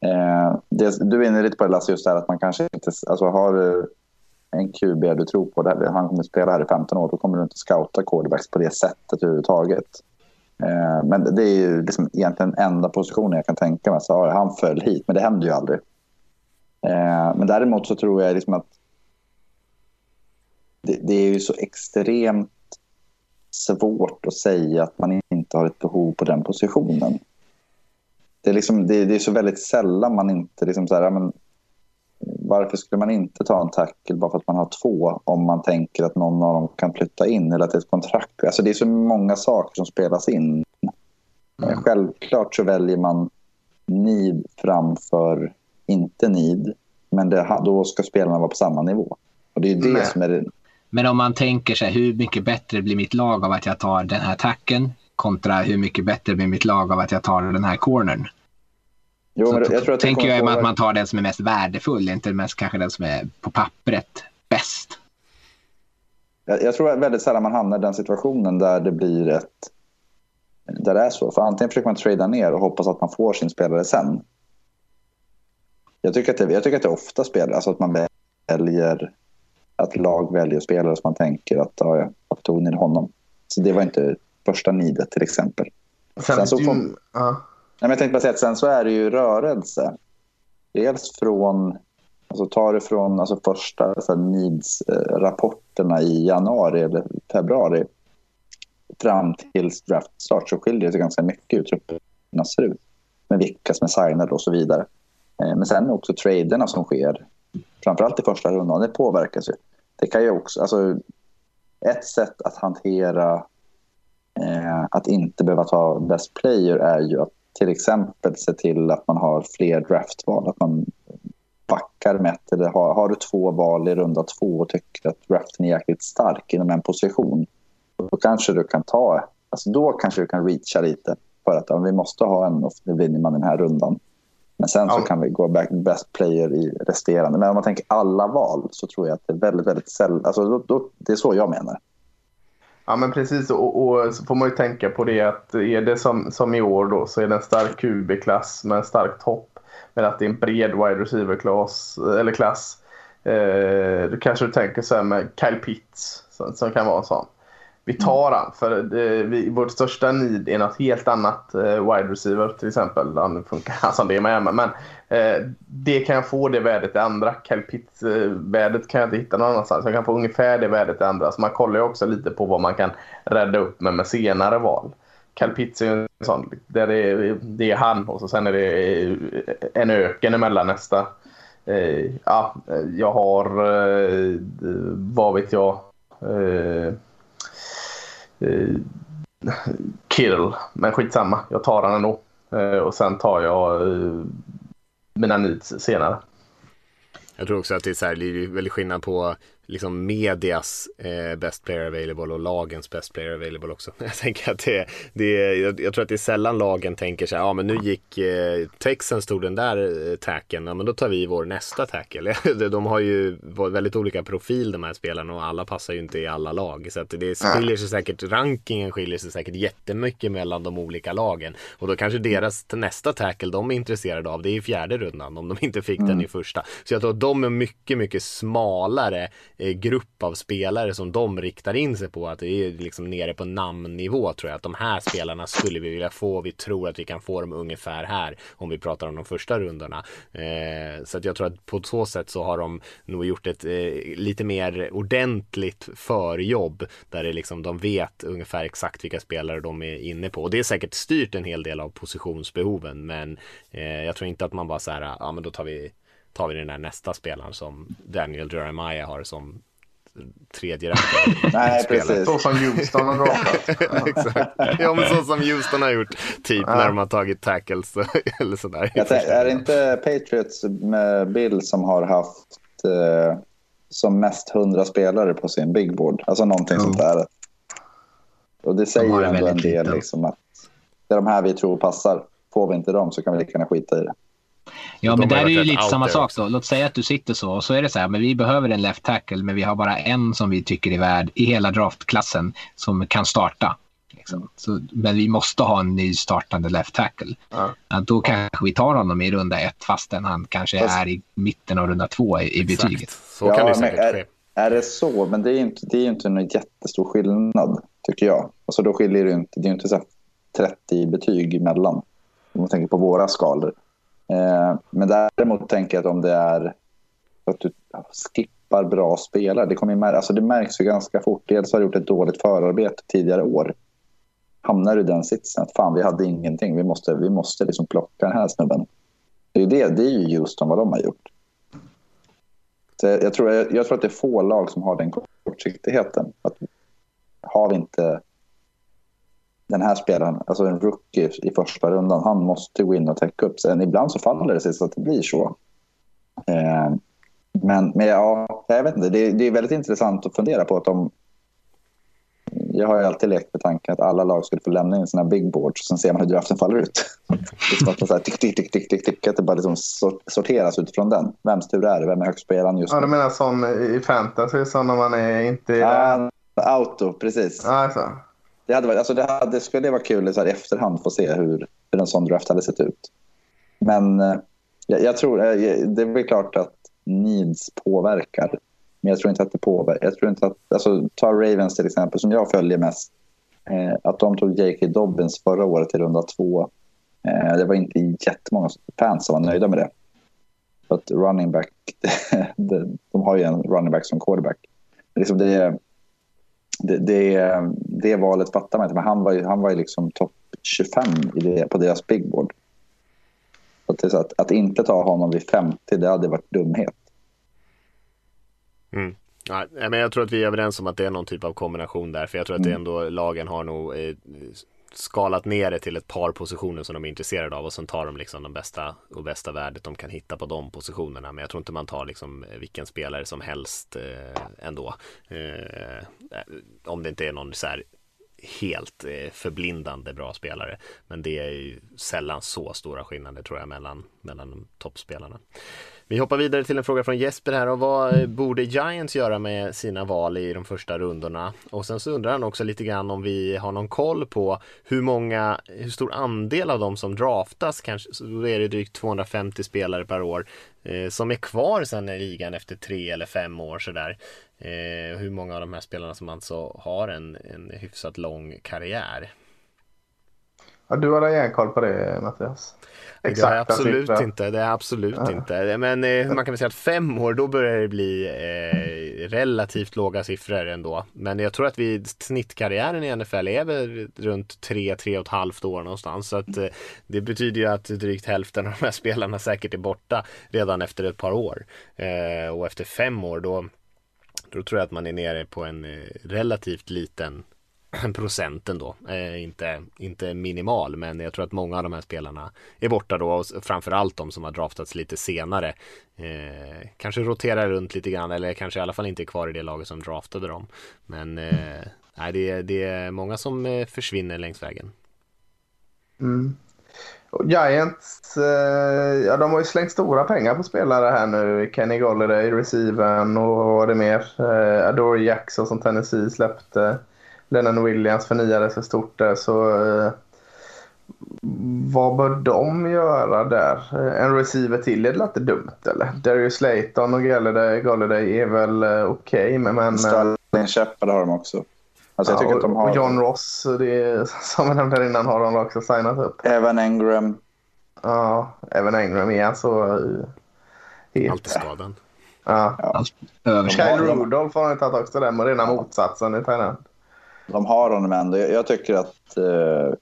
Eh, det, du är inne lite på det Lasse, just det här att man kanske inte... Alltså har du en QB du tror på, där han kommer spela här i 15 år, då kommer du inte scouta quarterbacks på det sättet överhuvudtaget. Eh, men det är ju liksom egentligen enda positionen jag kan tänka mig. Så, ja, han föll hit, men det händer ju aldrig. Eh, men däremot så tror jag liksom att det, det, är ju så extremt svårt att säga att man inte har ett behov på den positionen. Det är, liksom, det, det är så väldigt sällan man inte... Liksom så här, men, varför skulle man inte ta en tackle bara för att man har två om man tänker att någon av dem kan flytta in eller att det är ett kontrakt? Alltså det är så många saker som spelas in. Mm. Självklart så väljer man need framför inte need. Men det, då ska spelarna vara på samma nivå. Och det är det Nej. som är. Men om man tänker sig hur mycket bättre blir mitt lag av att jag tar den här tacken kontra hur mycket bättre blir mitt lag av att jag tar den här cornern. Jo, men jag tror att tänker jag att man tar den som är mest värdefull, inte mest kanske den som är på pappret bäst. Jag, jag tror väldigt sällan man hamnar i den situationen där det blir ett där det är så. För antingen försöker man trada ner och hoppas att man får sin spelare sen. Jag tycker att det, jag tycker att det ofta spelar, alltså att man väljer att lag väljer spelare som man tänker att ja, jag tog ner honom. Så det var inte första nidet till exempel. Sen, sen så får, uh. Nej, jag tänkte bara säga att sen så är det ju rörelse. Dels från, alltså tar det från alltså första needs-rapporterna i januari eller februari fram till draftstart så skiljer det sig ganska mycket hur trupperna ser ut. Med vilka som är signade och så vidare. Eh, men sen också traderna som sker, framförallt i första rundan, det påverkas ju. Det kan ju också, alltså, ett sätt att hantera eh, att inte behöva ta best player är ju att till exempel se till att man har fler draftval. Att man backar med ett, eller har, har du två val i runda två och tycker att draften är jäkligt stark inom en position då kanske du kan ta, alltså då kanske du kan reacha lite för att ja, vi måste ha en och vinner man den här rundan. Men sen ja. så kan vi gå back best player i resterande. Men om man tänker alla val så tror jag att det är väldigt, väldigt sällan. Alltså då, då, det är så jag menar. Ja men precis och, och, så får man ju tänka på det att är det som, som i år då så är det en stark QB-klass med en stark topp. Men att det är en bred wide receiver-klass. Eller klass. Eh, då kanske du tänker så här med Kyle Pitts som, som kan vara en sån vi tar han. För eh, vi, vårt största need är något helt annat. Eh, wide receiver till exempel. Nu funkar han *laughs* som det är med. Men eh, det kan jag få det värdet i andra. Calpit-värdet eh, kan jag inte hitta någon annanstans. Jag kan få ungefär det värdet i andra. Så man kollar ju också lite på vad man kan rädda upp med med senare val. Calpitz är en sån. Där det, är, det är han och så sen är det eh, en öken emellan nästa. Eh, ja, jag har, eh, vad vet jag, eh, eh, kill. Men skitsamma, jag tar den ändå. Eh, och sen tar jag eh, mina needs senare. Jag tror också att det är, så här, det är väldigt skillnad på liksom medias eh, best player available och lagens best player available också. *laughs* Jag tänker att det, det jag, jag tror att det är sällan lagen tänker så här, ja men nu gick eh, Texans tog den där eh, tacken, ja men då tar vi vår nästa tackle. *laughs* de har ju väldigt olika profil de här spelarna och alla passar ju inte i alla lag. Så att det skiljer sig säkert, rankingen skiljer sig säkert jättemycket mellan de olika lagen. Och då kanske deras nästa tackle de är intresserade av, det är i fjärde rundan om de inte fick mm. den i första. Så jag tror att de är mycket, mycket smalare Eh, grupp av spelare som de riktar in sig på. Att det är liksom nere på namnnivå tror jag. Att de här spelarna skulle vi vilja få. Vi tror att vi kan få dem ungefär här. Om vi pratar om de första rundorna. Eh, så att jag tror att på så sätt så har de nog gjort ett eh, lite mer ordentligt förjobb. Där det liksom de vet ungefär exakt vilka spelare de är inne på. Och det är säkert styrt en hel del av positionsbehoven. Men eh, jag tror inte att man bara så här, ja men då tar vi tar vi den där nästa spelaren som Daniel Jeremiah har som tredje *laughs* Nej, precis. Så som Houston har. *laughs* Exakt. Ja, men så som Houston har gjort, typ ja. när de har tagit tackles *laughs* eller sådär. Jag tänkte, är det inte Patriots med Bill som har haft eh, som mest hundra spelare på sin big board? Alltså någonting mm. sånt där. Och det säger ju ändå en del liksom att det är de här vi tror passar. Får vi inte dem så kan vi lika gärna skita i det. Ja, men där är ju lite samma sak. Så. Låt säga att du sitter så och så är det så här, men vi behöver en left tackle, men vi har bara en som vi tycker är värd i hela draftklassen som kan starta. Liksom. Så, men vi måste ha en ny startande left tackle. Ja. Ja, då kanske vi tar honom i runda ett fastän han kanske Fast... är i mitten av runda två i, i betyget. Så kan ja, det säkert är, ske. Är det så, men det är ju inte, det är inte en jättestor skillnad tycker jag. Alltså då skiljer det inte, det är inte så 30 betyg emellan. Om man tänker på våra skalor. Eh, men däremot tänker jag att om det är att du skippar bra spelare, det, kommer mär alltså det märks ju ganska fort. Dels har du gjort ett dåligt förarbete tidigare år. Hamnar du i den sitsen att fan, vi hade ingenting, vi måste, vi måste liksom plocka den här snubben. Det är, det, det är ju just vad de har gjort. Så jag, tror, jag, jag tror att det är få lag som har den kortsiktigheten. Att har vi inte den här spelaren, alltså en rookie i första rundan, han måste gå in och täcka upp. Sen ibland så faller det sig så att det blir så. Eh, men, men ja, jag vet inte. Det, det, är väldigt intressant att fundera på att de... Jag har ju alltid lekt med tanken att alla lag skulle få lämna in sina big boards och sen ser man hur draften faller ut. *laughs* Det är så här, tick, tick, tick, tick, tick, tick, att det bara liksom sorteras utifrån den. Vems tur är det? Vem är högst på eran just nu? Ja, du menar sån i fantasy, så när man är inte... Ja, auto, precis. Ja, alltså. Det, hade varit, alltså det, hade, det skulle vara kul så här, i efterhand få se hur, hur en sån draft hade sett ut. Men eh, jag, jag, tror, eh, det är väl klart att needs påverkar. Men jag tror inte att det påverkar. Jag tror inte att, alltså, ta Ravens till exempel, som jag följer mest. Eh, att de tog J.K. Dobbins förra året i runda två. Eh, det var inte jättemånga fans som var nöjda med det. För att running back, *laughs* de har ju en running back som quarterback. Liksom det, det, det, eh, det valet fattar man inte, men han var ju, han var ju liksom topp 25 i det, på deras big board. Så att, att, inte ta honom vid 50, det hade varit dumhet. Mm. Ja, men jag tror att vi är överens om att det är någon typ av kombination där, för jag tror att det mm. ändå lagen har nog eh, skalat ner det till ett par positioner som de är intresserade av och sen tar de liksom de bästa och bästa värdet de kan hitta på de positionerna. Men jag tror inte man tar liksom vilken spelare som helst eh, ändå. Eh, Eh, om det inte är någon så här helt eh, förblindande bra spelare. Men det är ju sällan så stora skillnader tror jag mellan, mellan toppspelarna. Vi hoppar vidare till en fråga från Jesper här och vad borde Giants göra med sina val i de första rundorna? Och sen så undrar han också lite grann om vi har någon koll på hur många, hur stor andel av dem som draftas, kanske, så är det drygt 250 spelare per år, eh, som är kvar sen i ligan efter tre eller fem år sådär. Eh, hur många av de här spelarna som alltså har en, en hyfsat lång karriär. Ja, du har järnkoll på det Mattias? Exakt, det är absolut siffra. inte. Det är absolut ja. inte. Men eh, man kan väl säga att fem år, då börjar det bli eh, relativt låga siffror ändå. Men jag tror att vi snittkarriären i NFL är väl runt tre, tre och ett halvt år någonstans. Så att, eh, det betyder ju att drygt hälften av de här spelarna säkert är borta redan efter ett par år. Eh, och efter fem år då då tror jag att man är nere på en eh, relativt liten *clears throat* procenten då. Eh, inte, inte minimal, men jag tror att många av de här spelarna är borta då och framförallt de som har draftats lite senare. Eh, kanske roterar runt lite grann eller kanske i alla fall inte är kvar i det laget som draftade dem. Men eh, *laughs* nej, det, det är många som eh, försvinner längs vägen. Mm. Giants, eh, ja de har ju slängt stora pengar på spelare här nu. Kenny Golladay, receiven och vad var det mer? Eh, Adore Jackson som Tennessee släppte. Lennon Williams förnyade sig stort där. Så eh, vad bör de göra där? Eh, en receiver till är det inte dumt eller? Darius Slayton och Galladay, Galladay är väl eh, okej okay, men... men Sterling Shepard har de också. Alltså, ja, och, har... och, John Ross, det är, *laughs* som vi nämnde innan, har de också signat upp. Evan Engram. Ja, Evan Engram är alltså... Helt... Alltid skadan. Ja. ja. Kyle Rudolph har han tagit också där, men rena motsatsen i Thailand de har honom ändå. Jag, tycker att eh,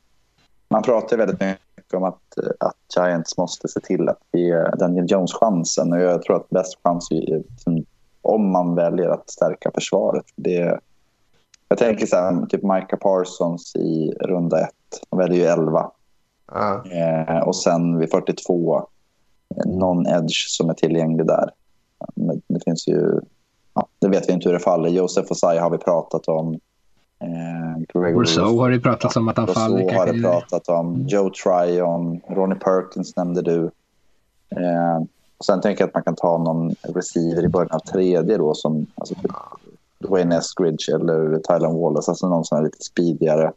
man pratar väldigt mycket om att, att Giants måste se till att ge Daniel Jones chansen. Och jag tror att bäst chans är om man väljer att stärka försvaret. Det, jag tänker så här, typ Micah Parsons i runda ett. De väljer ju 11. Mm. Eh, och sen vid 42, någon edge som är tillgänglig där. Men det finns ju... Ja, det vet vi inte hur det faller. Josef Osai har vi pratat om. Eh, Rousseau har det pratats om att han faller. Rousseau har det pratat om. Joe Tryon, Ronnie Perkins nämnde du. Eh, och sen tänker jag att man kan ta någon receiver i början av tredje då som alltså, typ Dwayne Eskridge eller Tylen Wallace, alltså någon som är lite speedigare.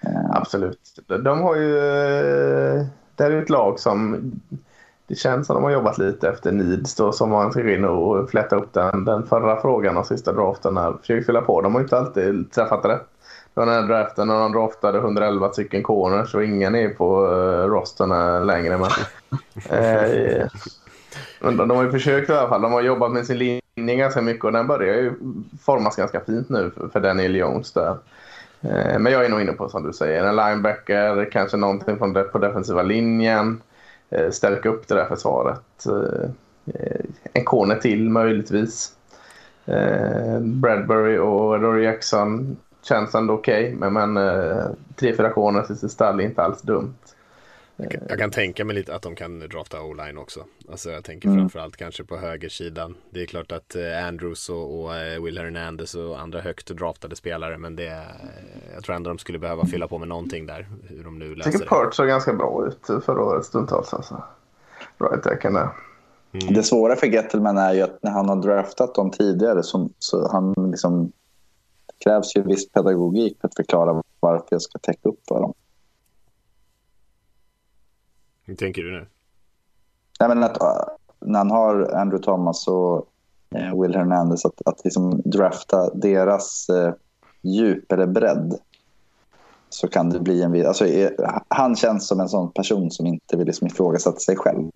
Eh. Absolut. De har ju... Eh, det är ett lag som det känns som de har jobbat lite efter needs då som man ska in och flätta upp den, den förra frågan och sista draften. Här. Försöker fylla på. De har inte alltid träffat rätt. den här draften när de draftade 111 stycken corners och ingen är på uh, rosterna längre. Men, *laughs* uh, de har ju försökt i alla fall. De har jobbat med sin linje ganska mycket och den börjar ju formas ganska fint nu för, för Daniel Jones där. Uh, men jag är nog inne på som du säger, en linebacker, kanske någonting från de, på defensiva linjen. Eh, stärka upp det där försvaret. Eh, en corner till möjligtvis. Eh, Bradbury och Rory Jackson känns ändå okej. Okay, men, men tre, fyra corner till sitt stall är inte alls dumt. Jag kan, jag kan, tänka mig lite att de kan drafta o-line också. Alltså jag tänker mm. framförallt kanske på högersidan. Det är klart att eh, Andrews och, och eh, Will Hernandez och andra högt draftade spelare. Men det, jag tror ändå de skulle behöva fylla på med någonting där. Hur de nu jag tycker Perch såg ganska bra ut förra året stundtals. Alltså. Right kan det. Mm. Det svåra för Gettelman är ju att när han har draftat dem tidigare så, så han liksom krävs ju viss pedagogik för att förklara varför jag ska täcka upp för dem. Hur tänker du nu? Nej, men att, äh, när han har Andrew Thomas och eh, Will Hernandez att, att liksom drafta deras eh, djup eller bredd så kan det bli en... Alltså, eh, han känns som en sån person som inte vill liksom ifrågasätta sig själv.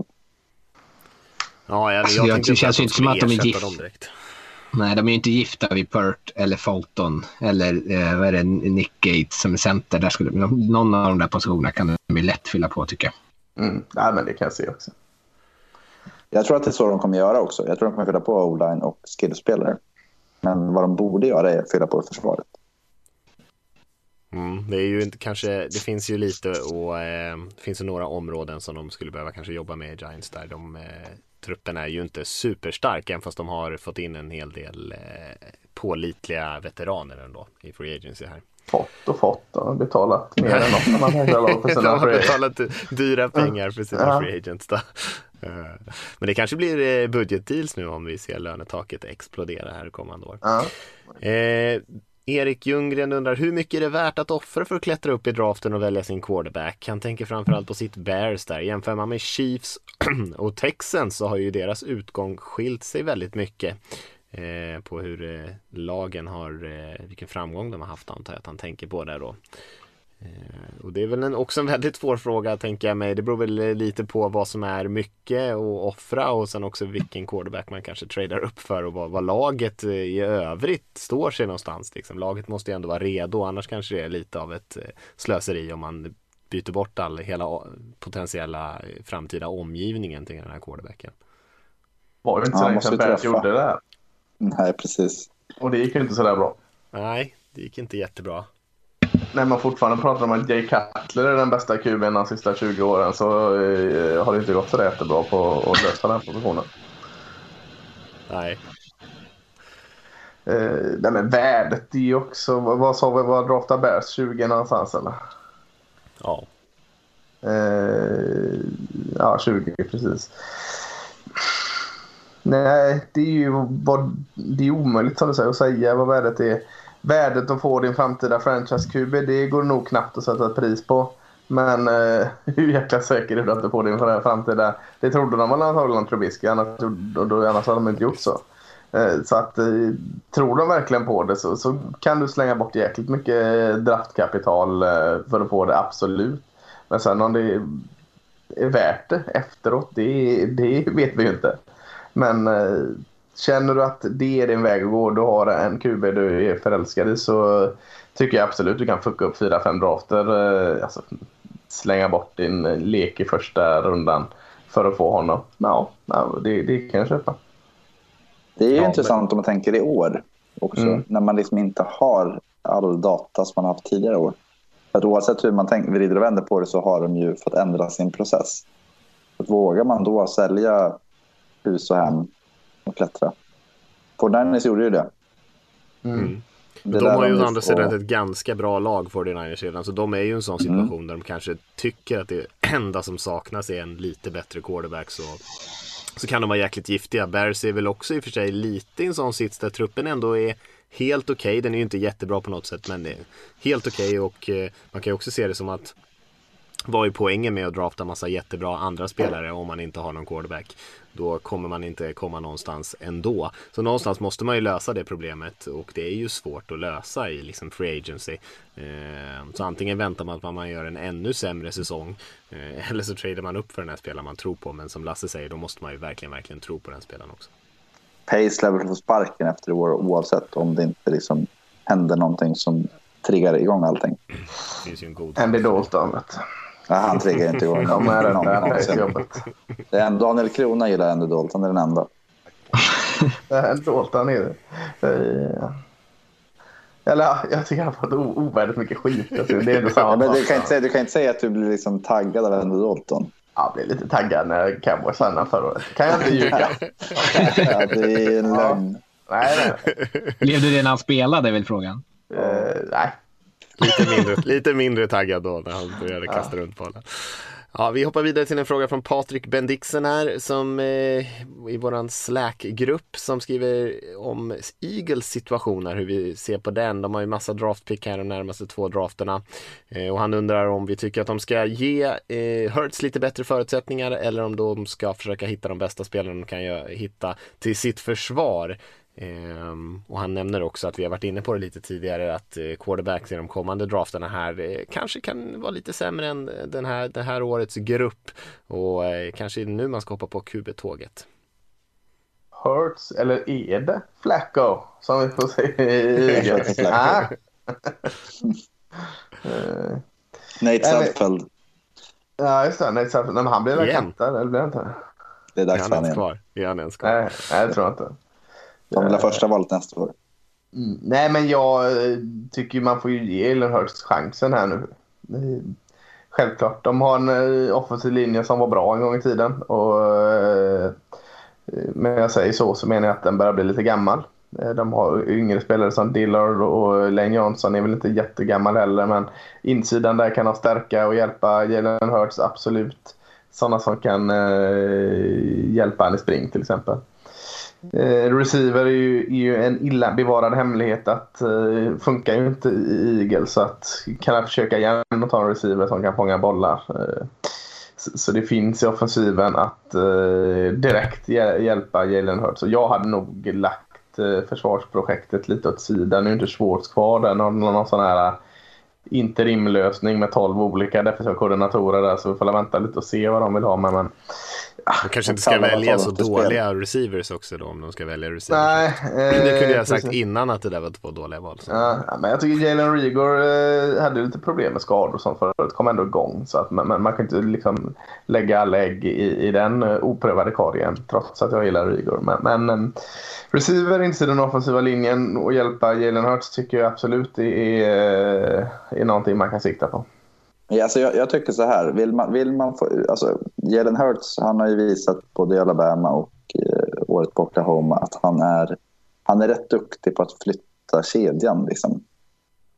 Ja, jag, jag, jag det känns ju inte som att de är gift. Nej, de är ju inte gifta vid Pert eller Fulton eller eh, vad är det, Nick Gates som är center. Där skulle, någon av de där positionerna kan de lätt fylla på tycker jag. Mm. Ja, men det kan jag se också. Jag tror att det är så de kommer göra också. Jag tror att de kommer fylla på o-line och skillspelare. Men vad de borde göra är att fylla på försvaret. Mm, det är ju inte kanske, det finns ju lite och eh, det finns ju några områden som de skulle behöva kanske jobba med i Giants där. De eh, truppen är ju inte superstark även fast de har fått in en hel del eh, pålitliga veteraner ändå i Free Agency här. Fått och fått och betalat mer än något annat lag *laughs* för sina har betalat dyra pengar för sina ja. free agents då. Eh, men det kanske blir eh, budgetdeals nu om vi ser lönetaket explodera här kommande år. Ja. Eh, Erik Ljunggren undrar hur mycket är det värt att offra för att klättra upp i draften och välja sin quarterback? Han tänker framförallt på sitt Bears där. Jämför man med Chiefs *clears throat* och Texans så har ju deras utgång skilt sig väldigt mycket. Eh, på hur eh, lagen har, eh, vilken framgång de har haft antar jag att han tänker på där då. Och det är väl en, också en väldigt svår fråga tänker jag mig. Det beror väl lite på vad som är mycket att offra och sen också vilken quarterback man kanske tradar upp för och vad, vad laget i övrigt står sig någonstans. Liksom. Laget måste ju ändå vara redo annars kanske det är lite av ett slöseri om man byter bort all, hela potentiella framtida omgivningen till den här quarterbacken. Var det inte så länge sedan Bears gjorde det? Nej, precis. Och det gick ju inte så där bra. Nej, det gick inte jättebra när man fortfarande pratar om att Jay Cutler är den bästa QB'n de sista 20 åren så eh, har det inte gått så jättebra på att lösa den positionen. Nej. Eh, nej men värdet är ju också, vad sa vi, vad draftar Bears? 20 någonstans eller? Ja. Eh, ja, 20 precis. Nej, det är ju vad, det är omöjligt som du säger att säga vad värdet är värdet att få din framtida franchise-QB, det går nog knappt att sätta ett pris på. Men eh, *laughs* hur jäkla säker är du att du får din framtida... Det trodde de väl antagligen Trubisky, annars, då, annars hade de inte gjort så. Eh, så att eh, tror de verkligen på det så, så kan du slänga bort jäkligt mycket eh, draftkapital eh, för att få det, absolut. Men sen om det är värt det efteråt, det, det vet vi ju inte. Men eh, Känner du att det är din väg att gå, du har en QB du är förälskad i så tycker jag absolut du kan fucka upp 4-5 drafter. Eh, alltså, slänga bort din lek i första rundan för att få honom. Ja, det, det kan jag köpa. Det är ju ja, intressant men... om man tänker i år också. Mm. När man liksom inte har all data som man har haft tidigare år. För att oavsett hur man tänker, vrider och vänder på det så har de ju fått ändra sin process. Att vågar man då sälja hus och hem och klättra. Fortniners gjorde ju det. Mm. mm. Det de har ju å andra sidan ett ganska bra lag 49ers redan. Så de är ju i en sån mm. situation mm. där de kanske tycker att det *clears throat* enda som saknas är en lite bättre quarterback. Så, så kan de vara jäkligt giftiga. Bears är väl också i och för sig lite i en sån sits där truppen ändå är helt okej. Okay. Den är ju inte jättebra på något sätt men det är helt okej okay. och eh, man kan ju också se det som att var ju poängen med att drafta massa jättebra andra spelare om man inte har någon quarterback. Då kommer man inte komma någonstans ändå. Så någonstans måste man ju lösa det problemet och det är ju svårt att lösa i liksom free agency. Eh, så antingen väntar man på att man gör en ännu sämre säsong eh, *laughs* eller så tradar man upp för den här spelaren man tror på. Men som Lasse säger, då måste man ju verkligen, verkligen tro på den spelaren också. Pace lär väl få sparken efter i år oavsett om det inte liksom händer någonting som triggar igång allting. Det finns ju en god Andy Dalton, vet Ja, han triggar inte igång De är någonsin. för jobbet. Det är en, Daniel Krona gillar Andy Dalton, det är den enda. Nej, Dalton är det. Eh, Eller ja, jag tycker han har fått ovärdigt mycket skit. Alltså, det är ändå samma Ja, men du, kan inte säga, du kan inte säga att du blir liksom taggad av Andy Dalton. Jag blev lite taggad när Cowboys signade förra året. kan jag inte ljuga. *laughs* Ja, det är en lögn. Nej, nej. Blev du det när han spelade är väl frågan? Eh, nej. Lite *laughs* mindre, lite mindre taggad då när han började kasta runt bollen. Ja, vi hoppar vidare till en fråga från Patrik Bendixen här som eh, i våran Slack-grupp som skriver om Eagles situationer, hur vi ser på den. De har ju massa draftpick här de närmaste två drafterna eh, och han undrar om vi tycker att de ska ge eh, Hurts lite bättre förutsättningar eller om de ska försöka hitta de bästa spelarna de kan hitta till sitt försvar. Ehm, och han nämner också att vi har varit inne på det lite tidigare att eh, quarterbacks i de kommande drafterna här eh, kanske kan vara lite sämre än den här, det här årets grupp och eh, kanske nu man ska hoppa på QB-tåget. Hurts eller är det Flacco som vi får se i *laughs* Jag. Ah. *laughs* Eh, Nate Sudfeld, Ja, just det. Nej, så- nej, men han blir väl kantad, eller blir han inte? det är dags för honom igen. kvar? Är han ens kvar? Nej, nej, det tror jag inte. De vill ha första valet nästa år. Mm, Nej, men jag eh, tycker man får ju ge Jalen Hurts chansen här nu. Eh, Självklart. De har en eh, offensiv linje som var bra en gång i tiden. Och, men jag säger så så menar jag att den börjar bli lite gammal. De har yngre spelare som Dillard och Lane Johnson är väl inte jättegammal heller. Men insidan där kan de stärka och hjälpa Jalen Hurts absolut. Sådana som kan eh, hjälpa han i spring till exempel. Eh, receiver är ju, är ju en illa bevarad hemlighet att eh, funkar ju inte i Eagles. Så att kan jag försöka igen och ta en receiver som kan fånga bollar. Eh, så, så det finns i offensiven att eh, direkt hjä- hjälpa Jalen Hurts. Och jag hade nog lagt eh, försvarsprojektet lite åt sidan. Nu är inte Schwartz kvar där. Någon, någon sån här eh, interimlösning med 12 olika defensiva koordinatorer där. Så vi får väl vänta lite och se vad de vill ha. med. men de kanske inte ska välja så dåliga receivers också då om de ska välja receivers. nej. det kunde jag ha eh, sagt precis. innan att det där var två dåliga val. Så. Ja, men jag tycker Jalen Rigor eh, hade lite problem med skador och sånt förut. Kom ändå igång. Så att, men man kan inte liksom lägga alla ägg i, i den uh, oprövade korgen. Trots att jag gillar Rigor. Men, men receiver, insidan den offensiva linjen och hjälpa Jalen Hurts tycker jag absolut är, eh, är någonting man kan sikta på. Ja, alltså jag, jag tycker så här, vill man, vill man få, alltså, Jalen Hurts han har ju visat både i Alabama och eh, året på Oklahoma att han är, han är rätt duktig på att flytta kedjan. Liksom.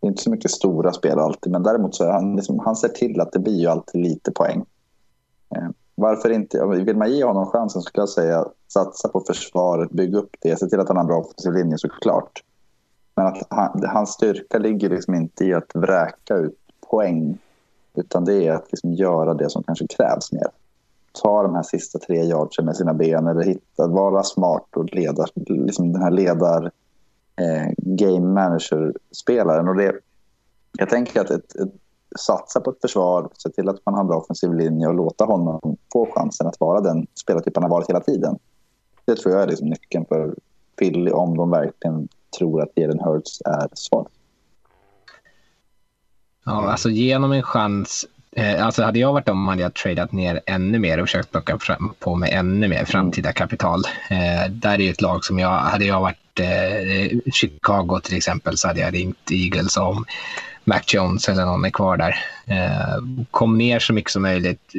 Det är inte så mycket stora spel alltid, men däremot så är han, liksom, han ser till att det blir ju alltid lite poäng. Eh, varför inte? Vill man ge honom chansen så skulle jag säga satsa på försvaret, bygga upp det, se till att han har en bra offensiv linje såklart. Men att han, hans styrka ligger liksom inte i att vräka ut poäng utan det är att liksom göra det som kanske krävs mer. Ta de här sista tre yardsen med sina ben eller hitta, vara smart och leda, liksom den här ledar eh, game manager-spelaren. Och det, jag tänker att ett, ett, satsa på ett försvar, se till att man har en bra offensiv linje och låta honom få chansen att vara den spelartyp han har varit hela tiden. Det tror jag är liksom nyckeln för Philly om de verkligen tror att Jalen Hurts är svag. Ja, alltså genom en chans. Eh, alltså hade jag varit dem hade jag tradat ner ännu mer och försökt plocka fram, på mig ännu mer framtida kapital. Eh, där är ju ett lag som jag, hade jag varit eh, Chicago till exempel så hade jag ringt Eagles om Mac Jones eller någon är kvar där. Eh, kom ner så mycket som möjligt.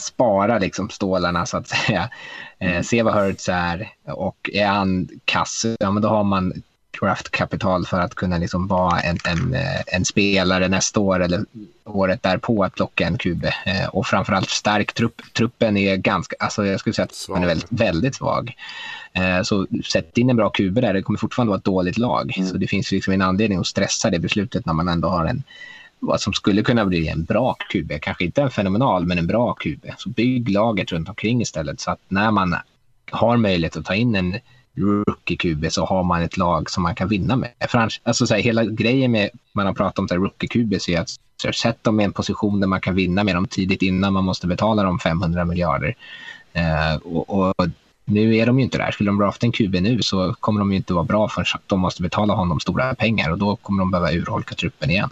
Spara liksom stålarna så att säga. Eh, se vad Hurts är och är han kass, ja men då har man draftkapital för att kunna liksom vara en, en, eh, en spelare nästa år eller året därpå att plocka en QB. Eh, och framförallt stark trupp. Truppen är ganska, alltså jag skulle säga att Svag. den är väldigt, väldigt svag. Eh, så sätt in en bra QB där, det kommer fortfarande vara ett dåligt lag. Mm. Så det finns liksom en anledning att stressa det beslutet när man ändå har en vad som skulle kunna bli en bra QB. Kanske inte en fenomenal, men en bra QB. Så bygg laget runt omkring istället så att när man har möjlighet att ta in en rookie-QB så har man ett lag som man kan vinna med. För annars, alltså så här, hela grejen med man har pratat om rookie-QB är att så här, sätt dem i en position där man kan vinna med dem tidigt innan man måste betala dem 500 miljarder. Eh, och, och, nu är de ju inte där. Skulle de drafta en QB nu så kommer de ju inte vara bra förrän de måste betala honom stora pengar och då kommer de behöva urholka truppen igen.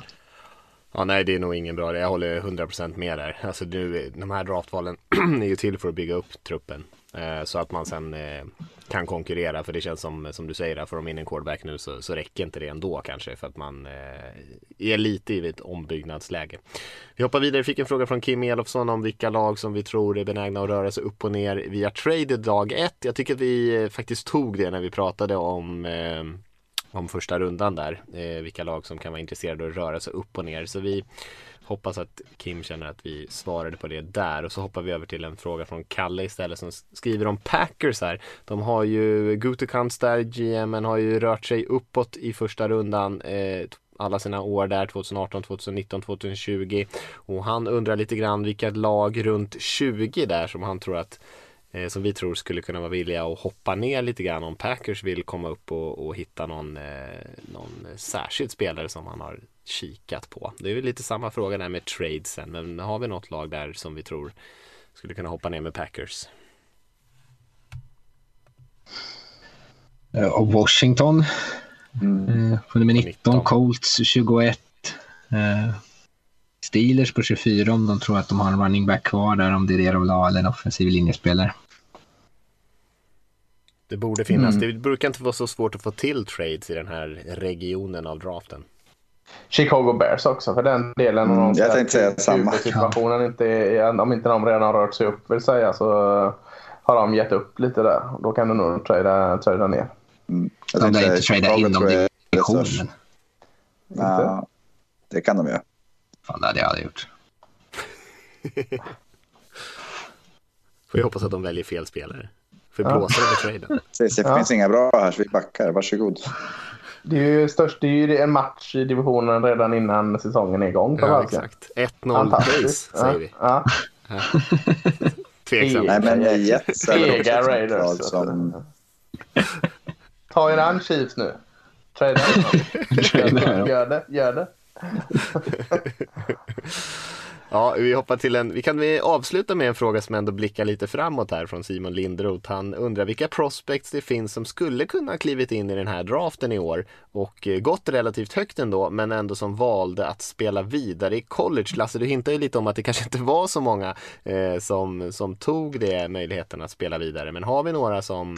Ja, nej, det är nog ingen bra. Jag håller 100% med där. Alltså, nu, de här draftvalen *clears throat* är ju till för att bygga upp truppen. Eh, så att man sen eh, kan konkurrera. För det känns som, som du säger, får de in en quarterback nu så, så räcker inte det ändå kanske. För att man eh, är lite i ett ombyggnadsläge. Vi hoppar vidare. Vi fick en fråga från Kim Elofsson om vilka lag som vi tror är benägna att röra sig upp och ner via trade dag ett. Jag tycker att vi faktiskt tog det när vi pratade om om första rundan där. Eh, vilka lag som kan vara intresserade av att röra sig upp och ner. Så vi hoppas att Kim känner att vi svarade på det där. Och så hoppar vi över till en fråga från Kalle istället som skriver om Packers här. De har ju Gutekunst där, GMen har ju rört sig uppåt i första rundan. Eh, alla sina år där 2018, 2019, 2020 och han undrar lite grann vilka lag runt 20 där som han tror att eh, som vi tror skulle kunna vara villiga att hoppa ner lite grann om Packers vill komma upp och, och hitta någon, eh, någon särskild spelare som han har kikat på. Det är väl lite samma fråga där med tradesen, men har vi något lag där som vi tror skulle kunna hoppa ner med Packers? Och Washington mm. på nummer 19, 19. Colts 21. Steelers på 24 om de tror att de har en running back kvar där, om det är det de vill ha, eller en offensiv linjespelare. Det borde finnas. Mm. Det brukar inte vara så svårt att få till trades i den här regionen av draften. Chicago Bears också för den delen. Mm, jag tänkte säga samma. Situationen inte är, om inte de redan har rört sig upp vill säga så har de gett upp lite där. Då kan du nog trada, trada ner. Mm. Jag de lär inte trada inom divisionen. Ja, det kan de göra. Fan, det hade jag aldrig gjort. *laughs* Får jag hoppas att de väljer fel spelare. För blåsa ja. med traden. Det ja. finns inga bra här så vi backar. Varsågod. Det är ju störst, det är ju en match i divisionen redan innan säsongen är igång. På ja, exakt. 1-0 pace säger vi. Ja. Tveksamt. Nej, men Jets är Raiders. Som... Ta er an Chiefs nu. Trada *laughs* Gör det, gör det. *laughs* Ja, vi hoppar till en, vi kan avsluta med en fråga som ändå blickar lite framåt här från Simon Lindroth. Han undrar vilka prospects det finns som skulle kunna klivit in i den här draften i år och eh, gått relativt högt ändå, men ändå som valde att spela vidare i college. Lasse, du hintar ju lite om att det kanske inte var så många eh, som, som tog det möjligheten att spela vidare, men har vi några som,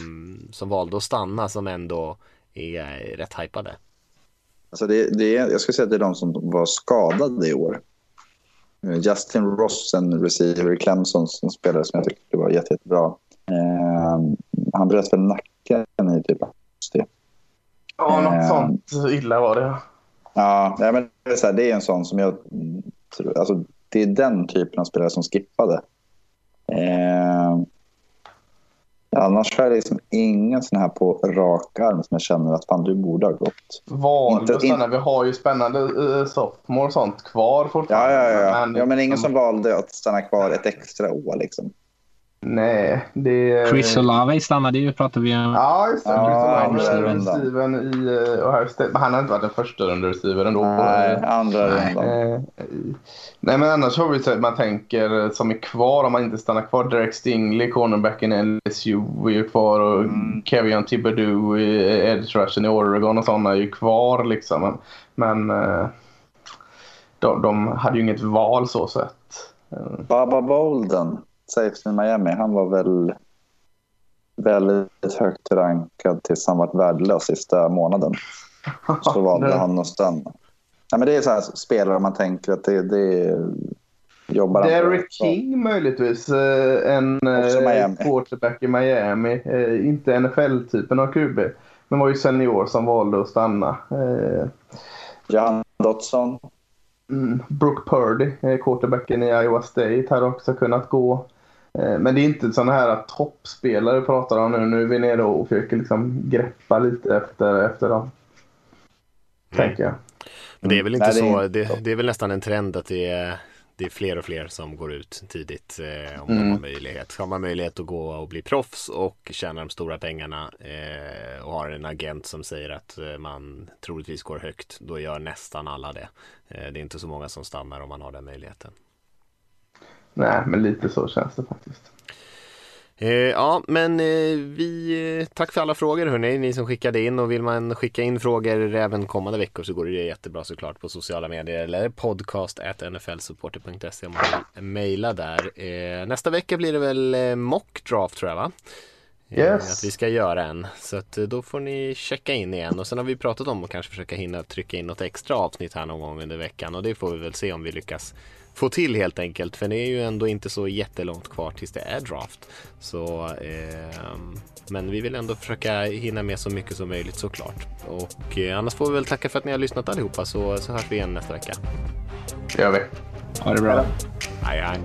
som valde att stanna som ändå är rätt hypade? Alltså det, det jag skulle säga att det är de som var skadade i år. Justin Ross, en receiver i Clemson som spelare som jag tyckte var jätte, jättebra. Eh, han bröt väl nacken i typ Ja, något eh, sånt illa var det. Ja, men det är, så här, det är en sån som jag tror... Alltså, det är den typen av spelare som skippade. Eh, Annars är det liksom ingen sån här på rak arm som jag känner att fan, du borde ha gått. Valde inte, in... Vi har ju spännande uh, sophomore och sånt kvar fortfarande. Ja, ja, ja. Men, ja, men ingen som valde att stanna kvar ett extra år liksom. Nej, det... Chris Olave stannade ju, pratade vi om. Ja, just det. Ja, Chris Olave, receiven i Ohio State. Men han har inte varit den första under receiver ändå. Nej, andra rundan. Uh, nej, men annars har vi så att man tänker som är kvar om man inte stannar kvar. Derek Stingley, cornerbacken i LSU är ju kvar och mm. Kevion Thibodeau i edge rushen i Oregon och sådana är ju kvar liksom. Men, men de, de hade ju inget val så sett. Baba Bolden safety Miami, han var väl väldigt högt rankad tills han var värdelös sista månaden. *laughs* Så valde han att stanna. Ja, men det är så här spelare man tänker att det, det jobbar Derek King möjligtvis. Eh, en eh, quarterback i Miami. Eh, inte NFL-typen av QB. Men var ju senior som valde att stanna. Jan Dotson. Mm, Brooke Purdy, quarterbacken i Iowa State, hade också kunnat gå. Eh, men det är inte sådana här toppspelare pratar om nu. Nu är vi nere och försöker liksom greppa lite efter, efter dem. Mm. Tänker jag. Men det är väl inte Nej, det är så, det, det är väl nästan en trend att det är, det är fler och fler som går ut tidigt eh, om de Mm. har möjlighet. Har man möjlighet att gå och bli proffs och tjäna de stora pengarna eh, och har en agent som säger att eh, man troligtvis går högt, då gör nästan alla det. Eh, det är inte så många som stannar om man har den möjligheten. Nej, men lite så känns det faktiskt. Eh, ja, men eh, vi eh, tack för alla frågor hörni, ni som skickade in och vill man skicka in frågor även kommande veckor så går det jättebra såklart på sociala medier eller podcast nflsupporter.se om man vill mejla där. Eh, nästa vecka blir det väl eh, mock draft tror jag va? Eh, Yes. Att vi ska göra en. Så att då får ni checka in igen och sen har vi pratat om att kanske försöka hinna trycka in något extra avsnitt här någon gång under veckan och det får vi väl se om vi lyckas få till helt enkelt. För det är ju ändå inte så jättelångt kvar tills det är draft. Så, ehm, men vi vill ändå försöka hinna med så mycket som möjligt såklart. Och eh, annars får vi väl tacka för att ni har lyssnat allihopa så, så hörs vi igen nästa vecka. Det gör vi. Ha det bra. Hej hej!